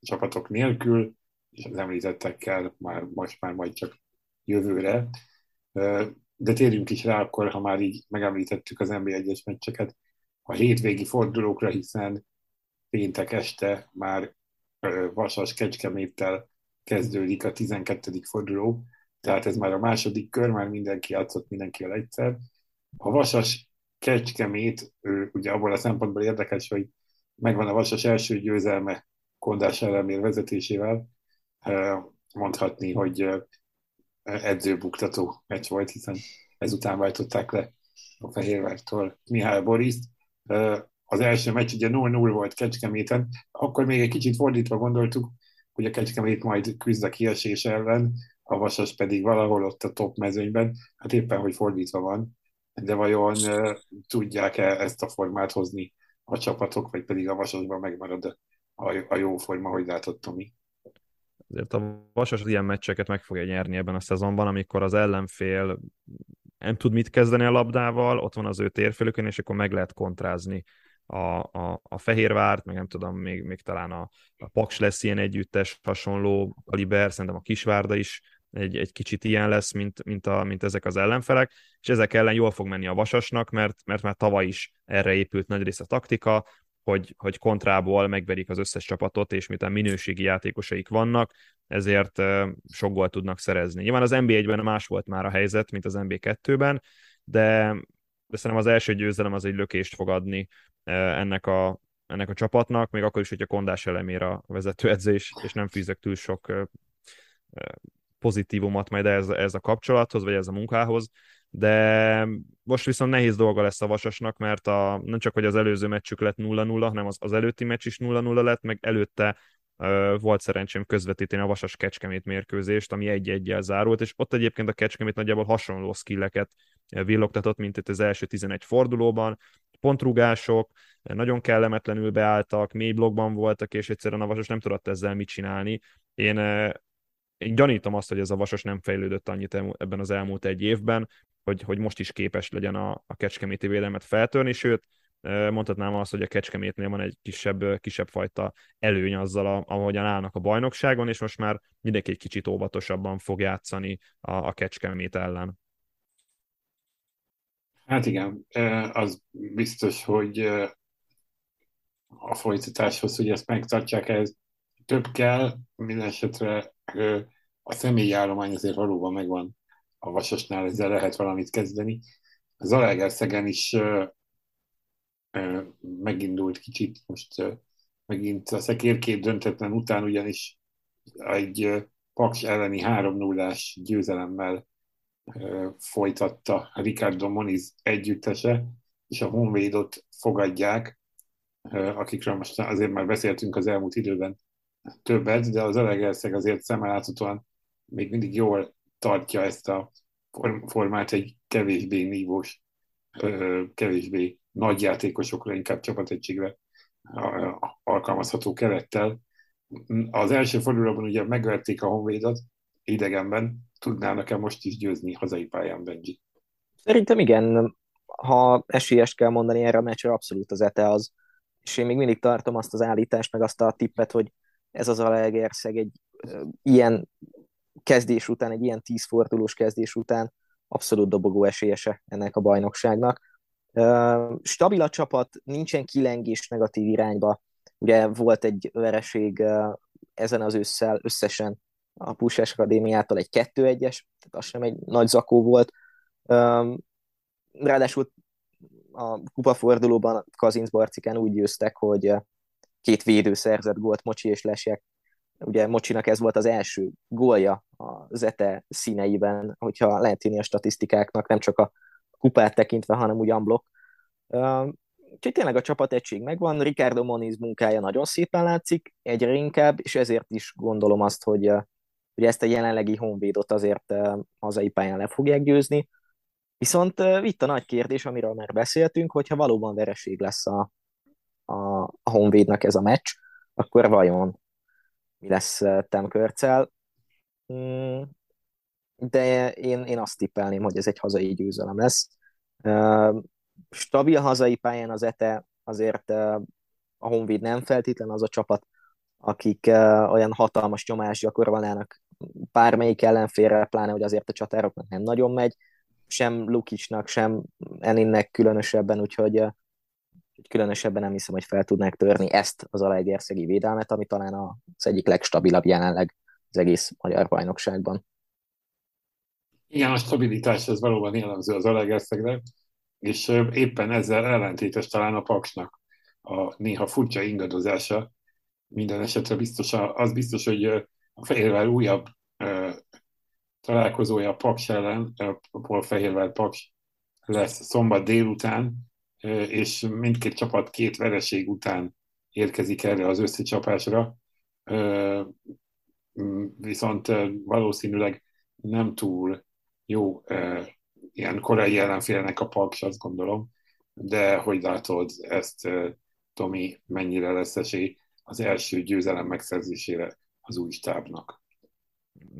csapatok nélkül, és az említettekkel már most már majd csak jövőre. De térjünk is rá akkor, ha már így megemlítettük az NB1-es meccseket, a hétvégi fordulókra, hiszen péntek este már Vasas Kecskeméttel kezdődik a 12. forduló, tehát ez már a második kör, már mindenki játszott mindenkivel egyszer. A Vasas Kecskemét, ugye abból a szempontból érdekes, hogy megvan a Vasas első győzelme Kondás ellenér vezetésével, mondhatni, hogy edzőbuktató meccs volt, hiszen ezután váltották le a Fehérvártól Mihály Boris. Az első meccs ugye 0-0 volt Kecskeméten, akkor még egy kicsit fordítva gondoltuk, hogy a Kecskemét majd küzd a kiesés ellen, a Vasas pedig valahol ott a top mezőnyben, hát éppen, hogy fordítva van, de vajon tudják-e ezt a formát hozni a csapatok, vagy pedig a Vasasban megmarad a, jó forma, hogy látott Tomi? Azért a Vasas ilyen meccseket meg fogja nyerni ebben a szezonban, amikor az ellenfél nem tud mit kezdeni a labdával, ott van az ő térfélükön, és akkor meg lehet kontrázni a, a, a Fehérvárt, meg nem tudom, még, még talán a, a Paks lesz ilyen együttes, hasonló kaliber, szerintem a Kisvárda is egy, egy kicsit ilyen lesz, mint, mint, a, mint ezek az ellenfelek, és ezek ellen jól fog menni a Vasasnak, mert, mert már tavaly is erre épült nagy rész a taktika, hogy, hogy kontrából megverik az összes csapatot, és miután minőségi játékosaik vannak, ezért sok gólt tudnak szerezni. Nyilván az NBA-ben más volt már a helyzet, mint az NBA2-ben, de, de szerintem az első győzelem az egy lökést fog adni ennek a, ennek a csapatnak, még akkor is, hogyha kondás elemér a vezetőedzés, és nem fűzök túl sok pozitívumot majd ez, ez a kapcsolathoz, vagy ez a munkához, de most viszont nehéz dolga lesz a Vasasnak, mert a, nem csak, hogy az előző meccsük lett 0-0, hanem az, az előtti meccs is 0-0 lett, meg előtte uh, volt szerencsém közvetíteni a Vasas Kecskemét mérkőzést, ami egy-egyel zárult, és ott egyébként a Kecskemét nagyjából hasonló skilleket villogtatott, mint itt az első 11 fordulóban, pontrugások, nagyon kellemetlenül beálltak, mély blokkban voltak, és egyszerűen a Vasas nem tudott ezzel mit csinálni. Én én gyanítom azt, hogy ez a Vasas nem fejlődött annyit ebben az elmúlt egy évben, hogy, hogy most is képes legyen a, a kecskeméti védelmet feltörni, sőt, mondhatnám azt, hogy a Kecskemétnél van egy kisebb, kisebb fajta előny azzal, ahogyan állnak a bajnokságon, és most már mindenki egy kicsit óvatosabban fog játszani a, a Kecskemét ellen. Hát igen, az biztos, hogy a folytatáshoz, hogy ezt megtartják, ez több kell, minden esetre a személyi állomány azért valóban megvan a Vasasnál, ezzel lehet valamit kezdeni. Az Alegerszegen is megindult kicsit, most megint a szekérkép döntetlen után ugyanis egy Paks elleni 3 0 győzelemmel folytatta Ricardo Moniz együttese, és a Honvédot fogadják, akikről most azért már beszéltünk az elmúlt időben többet, de az Alegerszeg azért szemmeláthatóan még mindig jól tartja ezt a formát egy kevésbé nívós, kevésbé nagy játékosokra, inkább csapategységre alkalmazható kerettel. Az első fordulóban ugye megverték a Honvédot idegenben, tudnának-e most is győzni hazai pályán, Benji? Szerintem igen, ha esélyes kell mondani erre a meccsre, abszolút az ETE az. És én még mindig tartom azt az állítást, meg azt a tippet, hogy ez az Alegerszeg egy ilyen kezdés után, egy ilyen tízfordulós kezdés után abszolút dobogó esélyese ennek a bajnokságnak. Stabil a csapat, nincsen kilengés negatív irányba. Ugye volt egy vereség ezen az ősszel összesen a Puskás Akadémiától egy 2-1-es, tehát az sem egy nagy zakó volt. Ráadásul a kupafordulóban Kazinc Barcikán úgy győztek, hogy két védő szerzett gólt, Mocsi és Lesek. Ugye Mocsinak ez volt az első gólja a Zete színeiben, hogyha lehet írni a statisztikáknak, nem csak a kupát tekintve, hanem úgy unblock. Úgyhogy tényleg a csapategység megvan, Ricardo Moniz munkája nagyon szépen látszik, egyre inkább, és ezért is gondolom azt, hogy, hogy ezt a jelenlegi honvédot azért hazai pályán le fogják győzni. Viszont itt a nagy kérdés, amiről már beszéltünk, hogyha valóban vereség lesz a, a, a Honvédnak ez a meccs, akkor vajon mi lesz Temkörcel? Mm, de én, én azt tippelném, hogy ez egy hazai győzelem lesz. Stabil hazai pályán az ETE, azért a Honvéd nem feltétlen az a csapat, akik olyan hatalmas nyomást gyakorolnának bármelyik ellenfélre, pláne, hogy azért a csatároknak nem nagyon megy, sem Lukicsnak, sem Eninnek különösebben, úgyhogy különösebben nem hiszem, hogy fel tudnák törni ezt az Alegerszegi védelmet, ami talán az egyik legstabilabb jelenleg az egész magyar bajnokságban. Igen, a stabilitás ez valóban jellemző az Alegerszegre. és éppen ezzel ellentétes talán a Paksnak a néha furcsa ingadozása. Minden esetre biztos, az biztos, hogy a Fehérvár újabb találkozója a Paks ellen, a Fehérvár Paks lesz szombat délután, és mindkét csapat két vereség után érkezik erre az összecsapásra, viszont valószínűleg nem túl jó ilyen korai ellenfélnek a Paks, azt gondolom, de hogy látod ezt, Tomi, mennyire lesz esély az első győzelem megszerzésére az új stábnak?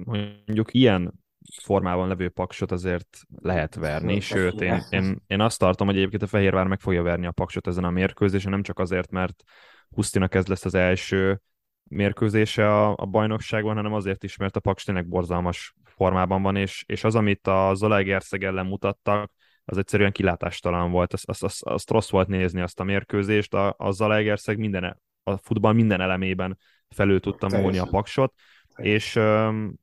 Mondjuk ilyen formában levő paksot azért lehet verni, sőt, én, én, én azt tartom, hogy egyébként a Fehérvár meg fogja verni a paksot ezen a mérkőzésen, nem csak azért, mert Husztinak ez lesz az első mérkőzése a, a bajnokságban, hanem azért is, mert a Paks tényleg borzalmas formában van, és, és az, amit a Zolaegerszeg ellen mutattak, az egyszerűen kilátástalan volt. Azt, azt, azt, azt rossz volt nézni azt a mérkőzést. A, a Zalaegerszeg minden, a futball minden elemében felül tudta múlni a paksot, és um,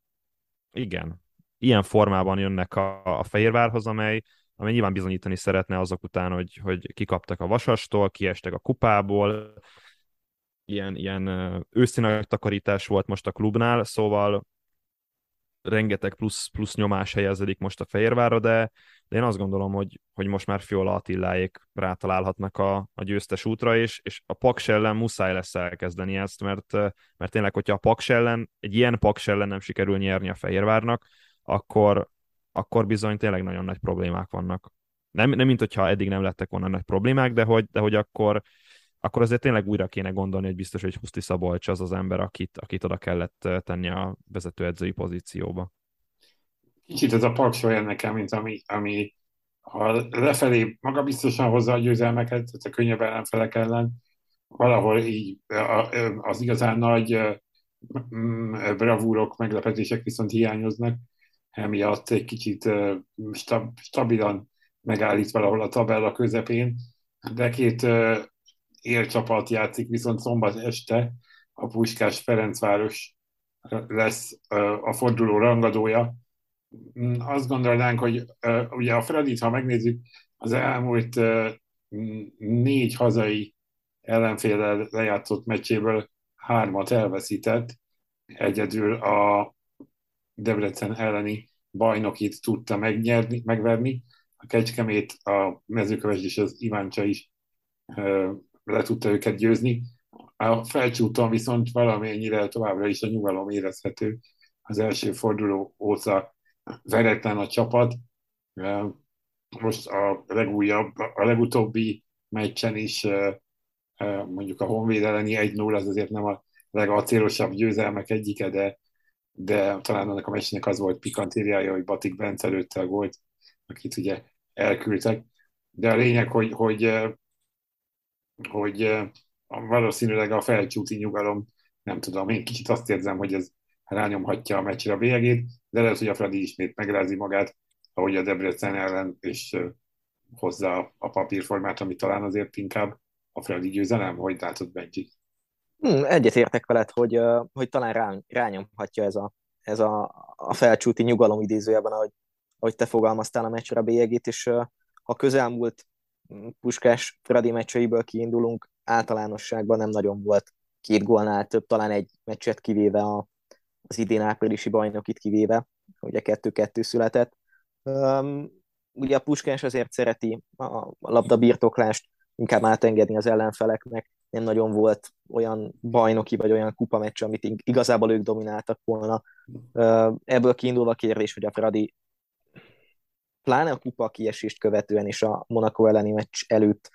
igen, ilyen formában jönnek a, a Fehérvárhoz, amely, amely nyilván bizonyítani szeretne azok után, hogy, hogy kikaptak a Vasastól, kiestek a kupából, ilyen, ilyen őszi nagy takarítás volt most a klubnál, szóval rengeteg plusz, plusz nyomás helyezedik most a Fehérvárra, de, de én azt gondolom, hogy, hogy most már Fiola Attiláék rátalálhatnak a, a győztes útra, és, és a Paks ellen muszáj lesz elkezdeni ezt, mert, mert tényleg, hogyha a Paks ellen, egy ilyen Paks ellen nem sikerül nyerni a Fehérvárnak, akkor, akkor bizony tényleg nagyon nagy problémák vannak. Nem, nem mint hogyha eddig nem lettek volna nagy problémák, de hogy, de hogy akkor, akkor azért tényleg újra kéne gondolni, hogy biztos, hogy Huszti Szabolcs az az ember, akit, akit oda kellett tenni a vezetőedzői pozícióba. Kicsit ez a paks olyan nekem, mint ami, ami ha lefelé magabiztosan hozza a győzelmeket, tehát a könnyebb ellenfelek ellen, valahol így az igazán nagy bravúrok, meglepetések viszont hiányoznak, emiatt egy kicsit stab, stabilan megállít valahol a tabella közepén, de két élcsapat játszik, viszont szombat este. A Puskás Ferencváros lesz a forduló rangadója. Mm, azt gondolnánk, hogy ugye a Fredit, ha megnézzük, az elmúlt négy hazai ellenfélel lejátszott meccséből hármat elveszített, egyedül a Debrecen elleni bajnokit tudta megnyerni, megverni, a Kecskemét, a mezőköves és az Iváncsa is le tudta őket győzni. A felcsúton viszont valamennyire továbbra is a nyugalom érezhető. Az első forduló óta veretlen a csapat. Most a legújabb, a legutóbbi meccsen is mondjuk a Honvéd elleni 1-0 az azért nem a legacélosabb győzelmek egyike, de, de talán annak a meccsnek az volt pikantériája, hogy Batik Bence előtte a gólt, akit ugye elküldtek. De a lényeg, hogy, hogy hogy valószínűleg a felcsúti nyugalom, nem tudom, én kicsit azt érzem, hogy ez rányomhatja a meccsre a bélyegét, de lehet, hogy a Fradi ismét megrázi magát, ahogy a Debrecen ellen, és hozza a papírformát, ami talán azért inkább a Fradi győzelem, hogy látod Benji? Hmm, egyet értek veled, hogy, hogy talán rá, rányomhatja ez a, ez a, a felcsúti nyugalom idézőjében, ahogy, ahogy te fogalmaztál a meccsre a bélyegét, és ha közelmúlt Puskás Fradi meccseiből kiindulunk, általánosságban nem nagyon volt két gólnál több, talán egy meccset kivéve a, az idén áprilisi bajnokit kivéve, ugye kettő-kettő született. Um, ugye a Puskás azért szereti a labda birtoklást inkább átengedni az ellenfeleknek, nem nagyon volt olyan bajnoki vagy olyan kupa meccs, amit igazából ők domináltak volna. Ebből kiindulva a kérdés, hogy a Fradi pláne a kupa kiesést követően és a Monaco elleni meccs előtt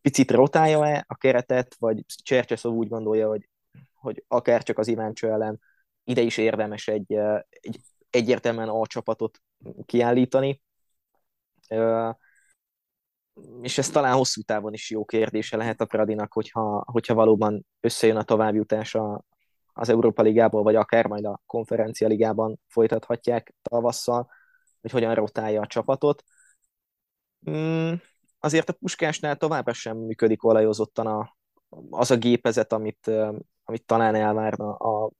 picit rotálja-e a keretet, vagy Csercseszov úgy gondolja, hogy, hogy akár csak az Iváncső ellen ide is érdemes egy, egy egyértelműen A csapatot kiállítani. És ez talán hosszú távon is jó kérdése lehet a Pradinak, hogyha, hogyha valóban összejön a továbbjutása az Európa Ligából, vagy akár majd a Konferencia Ligában folytathatják tavasszal, hogy hogyan rotálja a csapatot. Mm, azért a Puskásnál továbbra sem működik olajozottan a, az a gépezet, amit, amit talán elvárna a,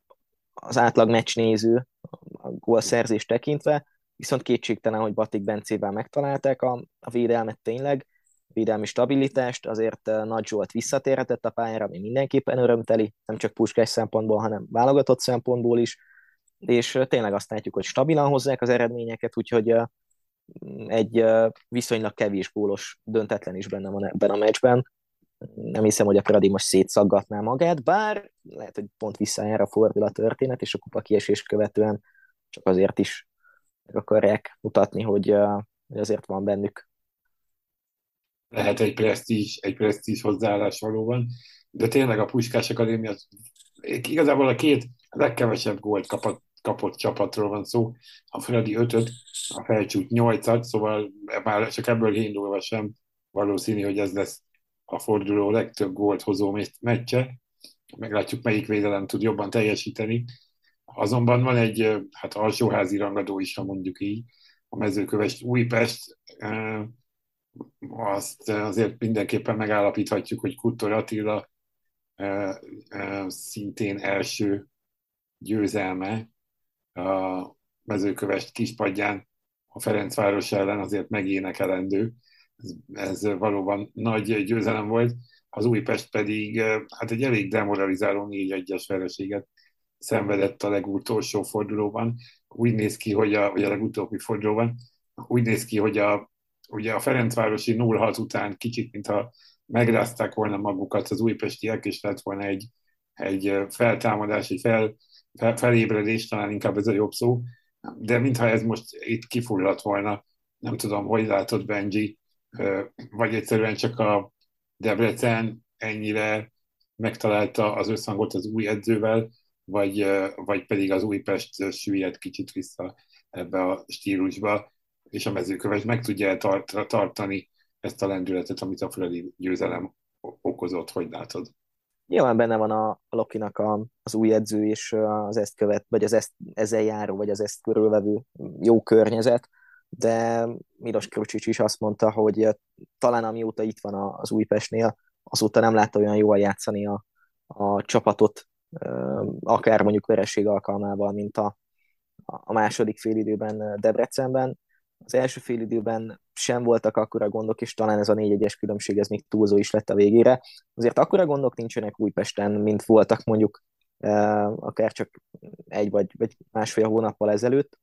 az átlag meccsnéző a gólszerzés tekintve. Viszont kétségtelen, hogy Batik Bencével megtalálták a, a védelmet tényleg, védelmi stabilitást, azért Nagy Zsolt visszatérhetett a pályára, ami mindenképpen örömteli, nem csak puskás szempontból, hanem válogatott szempontból is, és tényleg azt látjuk, hogy stabilan hozzák az eredményeket, úgyhogy egy viszonylag kevés gólos döntetlen is benne van ebben a meccsben. Nem hiszem, hogy a Fradi most szétszaggatná magát, bár lehet, hogy pont visszajár a fordul a történet, és a kupa kiesést követően csak azért is akarják mutatni, hogy, hogy azért van bennük. Lehet egy presztízs, egy presztízs hozzáállás valóban, de tényleg a Puskás Akadémia igazából a két legkevesebb gólt kapott kapott csapatról van szó, a Fradi 5-öt, a Felcsút 8-at, szóval már csak ebből indulva sem valószínű, hogy ez lesz a forduló legtöbb gólt hozó meccse. Meglátjuk, melyik védelem tud jobban teljesíteni. Azonban van egy hát alsóházi rangadó is, ha mondjuk így, a mezőkövest Újpest, azt azért mindenképpen megállapíthatjuk, hogy Kuttor Attila szintén első győzelme a mezőkövest kispadján a Ferencváros ellen azért megénekelendő. Ez, ez valóban nagy győzelem volt. Az Újpest pedig hát egy elég demoralizáló 4-1-es vereséget szenvedett a legutolsó fordulóban. Úgy néz ki, hogy a, vagy a legutóbbi fordulóban, úgy néz ki, hogy a, ugye a Ferencvárosi 0-6 után kicsit, mintha megrázták volna magukat az újpestiek, és lett volna egy, egy feltámadás, egy fel, felébredés, talán inkább ez a jobb szó, de mintha ez most itt kifulladt volna, nem tudom, hogy látod Benji, vagy egyszerűen csak a Debrecen ennyire megtalálta az összhangot az új edzővel, vagy, vagy pedig az Újpest süllyedt kicsit vissza ebbe a stílusba, és a mezőköves meg tudja tart, tartani ezt a lendületet, amit a Fradi győzelem okozott, hogy látod. Nyilván benne van a, a Lokinak a, az új edző és az ezt követ, vagy az ezt, ezzel járó, vagy az ezt körülvevő jó környezet, de Milos Krucsics is azt mondta, hogy talán amióta itt van az Újpestnél, azóta nem látta olyan jól játszani a, a csapatot, akár mondjuk vereség alkalmával, mint a, a második félidőben Debrecenben. Az első félidőben sem voltak akkora gondok, és talán ez a 4-1-es különbség, ez még túlzó is lett a végére. Azért akkora gondok nincsenek Újpesten, mint voltak mondjuk akár csak egy vagy, vagy másfél hónappal ezelőtt.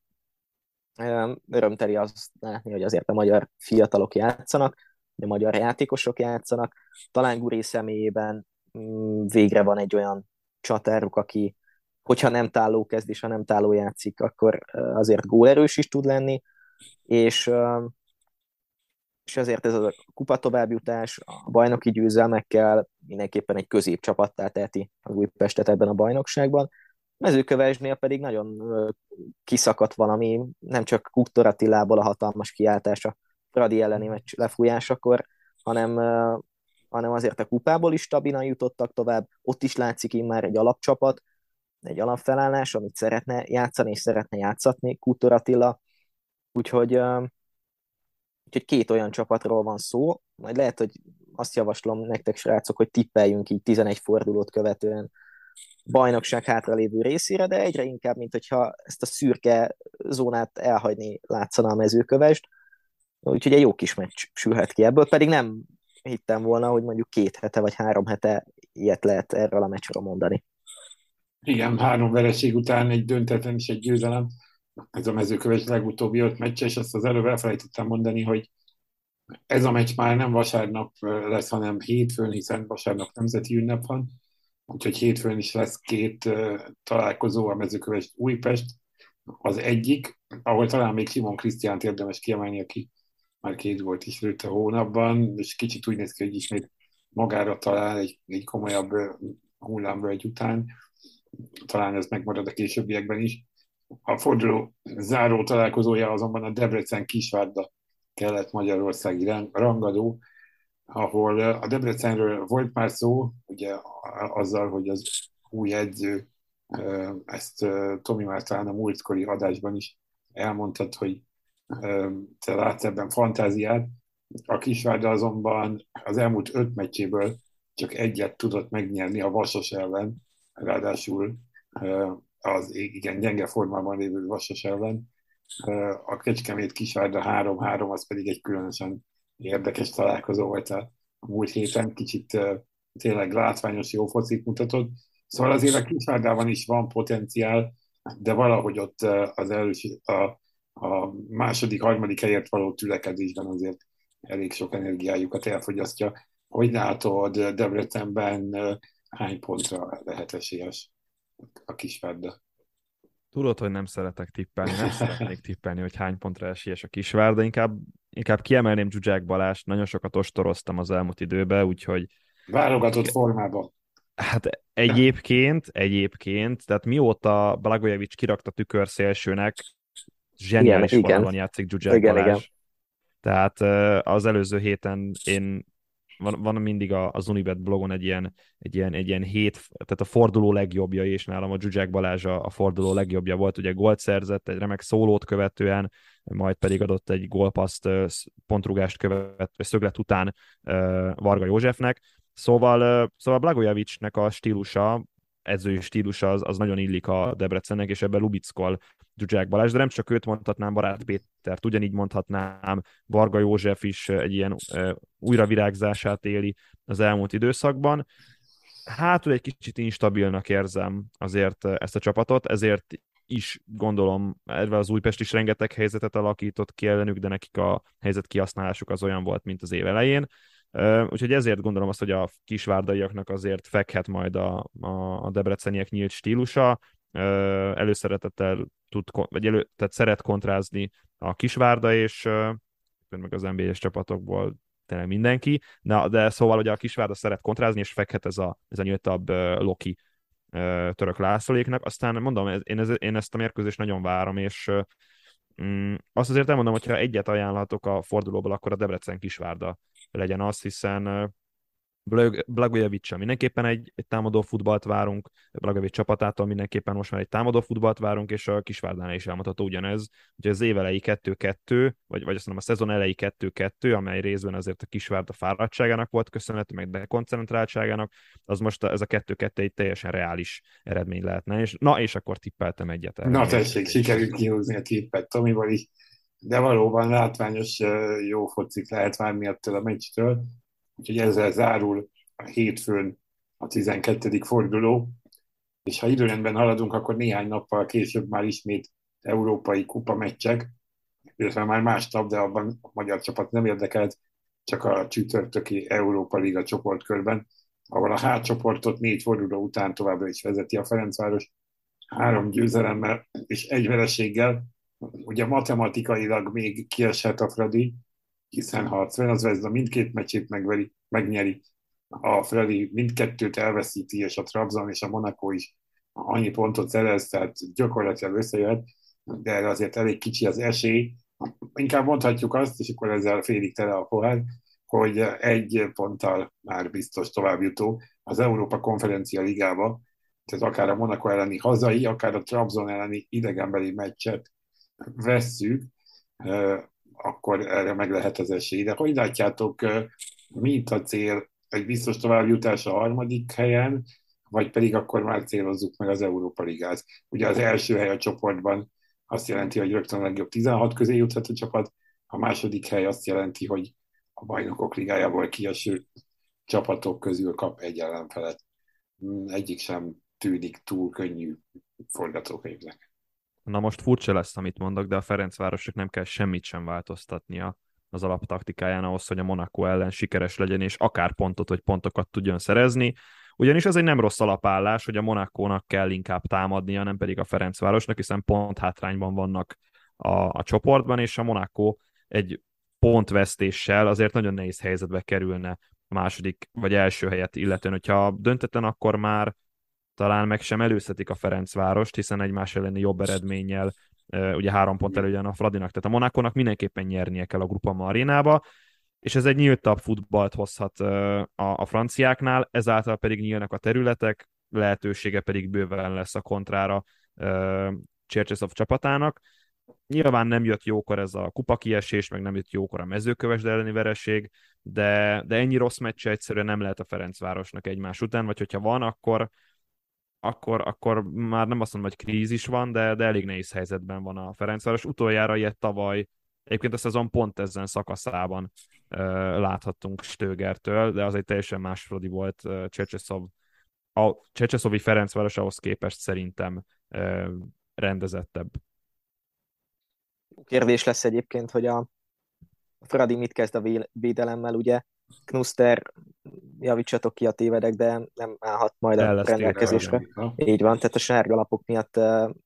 Örömteli azt látni, hogy azért a magyar fiatalok játszanak, a magyar játékosok játszanak. Talán Guri személyében mm, végre van egy olyan csatáruk, aki hogyha nem táló kezd, és ha nem táló játszik, akkor azért gólerős is tud lenni, és, és ezért ez a kupa továbbjutás, a bajnoki győzelmekkel mindenképpen egy középcsapattá teheti az Újpestet ebben a bajnokságban. Mezőkövesnél pedig nagyon kiszakadt valami, nem csak Kuktor a hatalmas kiáltása Fradi elleni meccs lefújásakor, hanem, hanem azért a kupából is stabilan jutottak tovább, ott is látszik már egy alapcsapat, egy alapfelállás, amit szeretne játszani és szeretne játszatni Kuktor Attila, Úgyhogy, úgyhogy két olyan csapatról van szó, majd lehet, hogy azt javaslom nektek, srácok, hogy tippeljünk így 11 fordulót követően bajnokság hátralévő részére, de egyre inkább, mint hogyha ezt a szürke zónát elhagyni látszana a mezőkövest. Úgyhogy egy jó kis meccs sülhet ki ebből, pedig nem hittem volna, hogy mondjuk két hete vagy három hete ilyet lehet erről a meccsről mondani. Igen, három vereség után egy döntetlen és egy győzelem ez a mezőköves legutóbbi öt meccs, és ezt az előbb elfelejtettem mondani, hogy ez a meccs már nem vasárnap lesz, hanem hétfőn, hiszen vasárnap nemzeti ünnep van, úgyhogy hétfőn is lesz két találkozó a mezőköves Újpest. Az egyik, ahol talán még Simon Krisztiánt érdemes kiemelni, aki már két volt is a hónapban, és kicsit úgy néz ki, hogy ismét magára talál egy, egy komolyabb hullámvölgy után. Talán ez megmarad a későbbiekben is. A forduló záró találkozója azonban a Debrecen Kisvárda kelet magyarországi rangadó, ahol a Debrecenről volt már szó, ugye azzal, hogy az új edző, ezt Tomi már talán a múltkori adásban is elmondtad, hogy te látsz ebben fantáziát. A Kisvárda azonban az elmúlt öt meccséből csak egyet tudott megnyerni a Vasas ellen, ráadásul az igen gyenge formában lévő Vasas ellen, a Kecskemét Kisvárda 3-3, az pedig egy különösen érdekes találkozó volt a múlt héten, kicsit tényleg látványos jó focit mutatott. Szóval azért a Kisvárdában is van potenciál, de valahogy ott az első, a, a második, harmadik helyért való tülekedésben azért elég sok energiájukat elfogyasztja. Hogy látod, Debrecenben hány pontra lehet esélyes a Kisvárda? Tudod, hogy nem szeretek tippelni, nem szeretnék tippelni, hogy hány pontra esélyes a Kisvárda, inkább, inkább kiemelném Zsuzsák Balást, nagyon sokat ostoroztam az elmúlt időben, úgyhogy... Válogatott formában. Hát egyébként, egyébként, tehát mióta Blagojevic kirakta tükörszélsőnek, zseniális igen, formában igen. játszik Zsuzsák igen, Balázs. Igen. Tehát az előző héten én van, van mindig a, az Unibet blogon egy ilyen, egy ilyen, egy ilyen hét, tehát a forduló legjobbja, és nálam a Zsuzsák Balázs a, a forduló legjobbja volt, ugye gólt szerzett, egy remek szólót követően, majd pedig adott egy gólpaszt, pontrugást követ, szöglet után Varga Józsefnek, Szóval, szóval Blagojevicnek a stílusa, edzői stílusa az, az nagyon illik a Debrecennek, és ebben Lubickol Zsuzsák Balázs, de nem csak őt mondhatnám, Barát Pétert, ugyanígy mondhatnám, Varga József is egy ilyen újravirágzását éli az elmúlt időszakban. Hátul egy kicsit instabilnak érzem azért ezt a csapatot, ezért is gondolom, erre az Újpest is rengeteg helyzetet alakított ki ellenük, de nekik a helyzet kihasználásuk az olyan volt, mint az év elején. Úgyhogy ezért gondolom azt, hogy a kisvárdaiaknak azért fekhet majd a, a, a debreceniek nyílt stílusa, előszeretettel tud, vagy elő, tehát szeret kontrázni a kisvárda, és meg az NBA-s csapatokból tényleg mindenki, Na, de szóval ugye a kisvárda szeret kontrázni, és fekhet ez a, ez a nyíltabb Loki török lászlóéknak. Aztán mondom, én, ez, én ezt a mérkőzést nagyon várom, és mm, azt azért elmondom, hogyha egyet ajánlhatok a fordulóból, akkor a Debrecen kisvárda legyen az, hiszen Blagojevic mindenképpen egy, egy támadó futballt várunk, Blagojevic csapatától mindenképpen most már egy támadó futballt várunk, és a Kisvárdánál is elmondható ugyanez. Ugye az év elejé 2-2, vagy, vagy azt mondom a szezon elejé 2-2, amely részben azért a Kisvárda fáradtságának volt köszönhető, meg dekoncentráltságának, az most ez a 2-2 egy teljesen reális eredmény lehetne. És, na, és akkor tippeltem egyet. Na tessék, sikerült kihúzni a tippet Tomival is, de valóban látványos jó focik lehet várni ettől a meccstől Úgyhogy ezzel zárul a hétfőn a 12. forduló, és ha időrendben haladunk, akkor néhány nappal később már ismét európai kupa meccsek, illetve már másnap, de abban a magyar csapat nem érdekelt, csak a csütörtöki Európa Liga csoportkörben, ahol a H csoportot négy forduló után továbbra is vezeti a Ferencváros három győzelemmel és egy vereséggel. Ugye matematikailag még kieshet a Fradi, hiszen ha a Sven mindkét meccsét megveri, megnyeri, a Freddy mindkettőt elveszíti, és a Trabzon és a Monaco is annyi pontot szerez, tehát gyakorlatilag összejöhet, de azért elég kicsi az esély. Inkább mondhatjuk azt, és akkor ezzel félig tele a pohár, hogy egy ponttal már biztos továbbjutó az Európa Konferencia Ligába, tehát akár a Monaco elleni hazai, akár a Trabzon elleni idegenbeli meccset vesszük, akkor erre meg lehet az esély. De hogy látjátok, mi itt a cél? Egy biztos továbbjutás a harmadik helyen, vagy pedig akkor már célozzuk meg az Európa Ligát. Ugye az első hely a csoportban azt jelenti, hogy rögtön a legjobb 16 közé juthat a csapat, a második hely azt jelenti, hogy a bajnokok ligájából kieső csapatok közül kap egy ellenfelet. Egyik sem tűnik túl könnyű forgatókönyvnek. Na most furcsa lesz, amit mondok, de a Ferencvárosok nem kell semmit sem változtatnia az alaptaktikáján ahhoz, hogy a Monaco ellen sikeres legyen, és akár pontot vagy pontokat tudjon szerezni. Ugyanis ez egy nem rossz alapállás, hogy a Monakónak kell inkább támadnia, nem pedig a Ferencvárosnak, hiszen pont hátrányban vannak a, a csoportban, és a Monaco egy pontvesztéssel azért nagyon nehéz helyzetbe kerülne a második vagy első helyet illetően. Hogyha döntetlen, akkor már talán meg sem előzhetik a Ferencvárost, hiszen egymás elleni jobb eredménnyel ugye három pont előjön a Fradinak, tehát a Monakónak mindenképpen nyernie kell a Grupa arénába, és ez egy nyíltabb futballt hozhat a, a franciáknál, ezáltal pedig nyílnak a területek, lehetősége pedig bőven lesz a kontrára Csercseszov csapatának. Nyilván nem jött jókor ez a kupa kiesés, meg nem jött jókor a mezőköves elleni vereség, de, de ennyi rossz meccse egyszerűen nem lehet a Ferencvárosnak egymás után, vagy hogyha van, akkor, akkor, akkor már nem azt mondom, hogy krízis van, de, de elég nehéz helyzetben van a Ferencváros. Utoljára ilyet tavaly, egyébként a szezon pont ezen szakaszában uh, láthattunk Stögertől, de az egy teljesen más Frodi volt uh, Csecseszov. A Csecseszovi Ferencváros ahhoz képest szerintem uh, rendezettebb. Kérdés lesz egyébként, hogy a Fradi mit kezd a védelemmel, ugye Knuster, javítsatok ki a tévedek, de nem állhat majd a rendelkezésre. Így van, tehát a sárga lapok miatt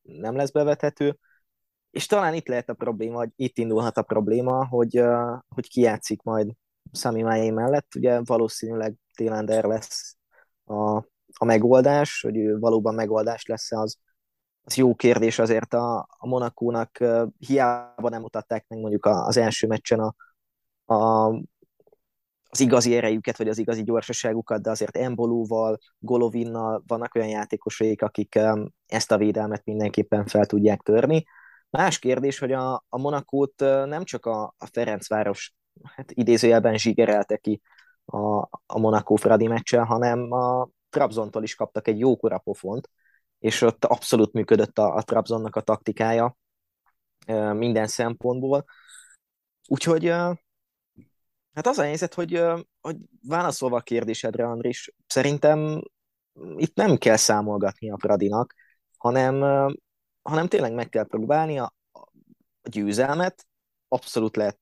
nem lesz bevethető. És talán itt lehet a probléma, hogy itt indulhat a probléma, hogy, hogy ki játszik majd Sami Májé mellett. Ugye valószínűleg Télander lesz a, a megoldás, hogy ő valóban megoldás lesz az, az jó kérdés azért a, a Monakónak hiába nem mutatták meg mondjuk az első meccsen a, a az igazi erejüket, vagy az igazi gyorsaságukat, de azért Embolóval, Golovinnal vannak olyan játékosaik, akik ezt a védelmet mindenképpen fel tudják törni. Más kérdés, hogy a, a Monakót nem csak a, a Ferencváros hát idézőjelben zsigerelte ki a, a Monaco Fradi meccsel, hanem a Trabzontól is kaptak egy jókora pofont, és ott abszolút működött a, a Trabzonnak a taktikája minden szempontból. Úgyhogy Hát az a helyzet, hogy, hogy válaszolva a kérdésedre, Andris, szerintem itt nem kell számolgatni a Fradinak, hanem, hanem tényleg meg kell próbálni a, a győzelmet. Abszolút lehet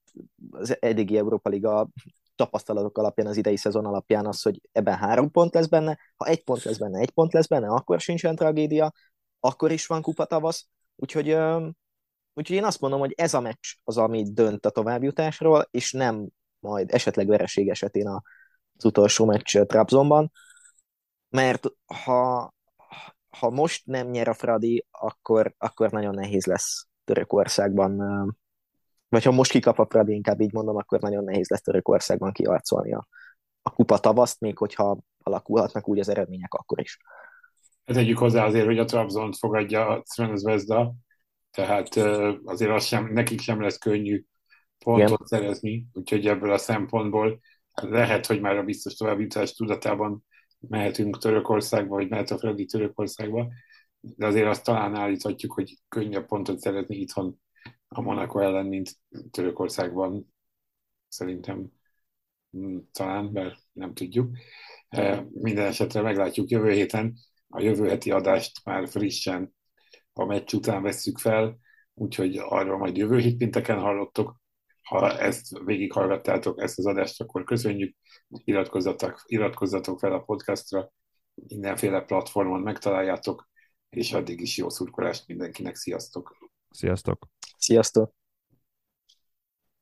az eddigi Európa Liga tapasztalatok alapján, az idei szezon alapján az, hogy ebben három pont lesz benne, ha egy pont lesz benne, egy pont lesz benne, akkor sincsen tragédia, akkor is van kupa tavasz, úgyhogy, úgyhogy én azt mondom, hogy ez a meccs az, ami dönt a továbbjutásról, és nem majd esetleg vereség esetén az utolsó meccs Trabzonban, mert ha, ha most nem nyer a Fradi, akkor, akkor nagyon nehéz lesz Törökországban, vagy ha most kikap a Fradi, inkább így mondom, akkor nagyon nehéz lesz Törökországban kiarcolni a, a kupa tavaszt, még hogyha alakulhatnak úgy az eredmények akkor is. Tegyük hozzá azért, hogy a Trabzont fogadja a Zvezda, tehát azért az sem, nekik sem lesz könnyű pontot Igen. szerezni, úgyhogy ebből a szempontból lehet, hogy már a biztos továbbítás tudatában mehetünk Törökországba, vagy mehet a Freddy Törökországba, de azért azt talán állíthatjuk, hogy könnyebb pontot szerezni itthon a Monaco ellen, mint Törökországban. Szerintem mm, talán, mert nem tudjuk. E, minden esetre meglátjuk jövő héten. A jövő heti adást már frissen a meccs után vesszük fel, úgyhogy arról majd jövő hét pinteken hallottok. Ha ezt végighallgattátok, ezt az adást, akkor köszönjük, iratkozzatok, iratkozzatok fel a podcastra, mindenféle platformon megtaláljátok, és addig is jó szurkolást mindenkinek, sziasztok! Sziasztok! Sziasztok!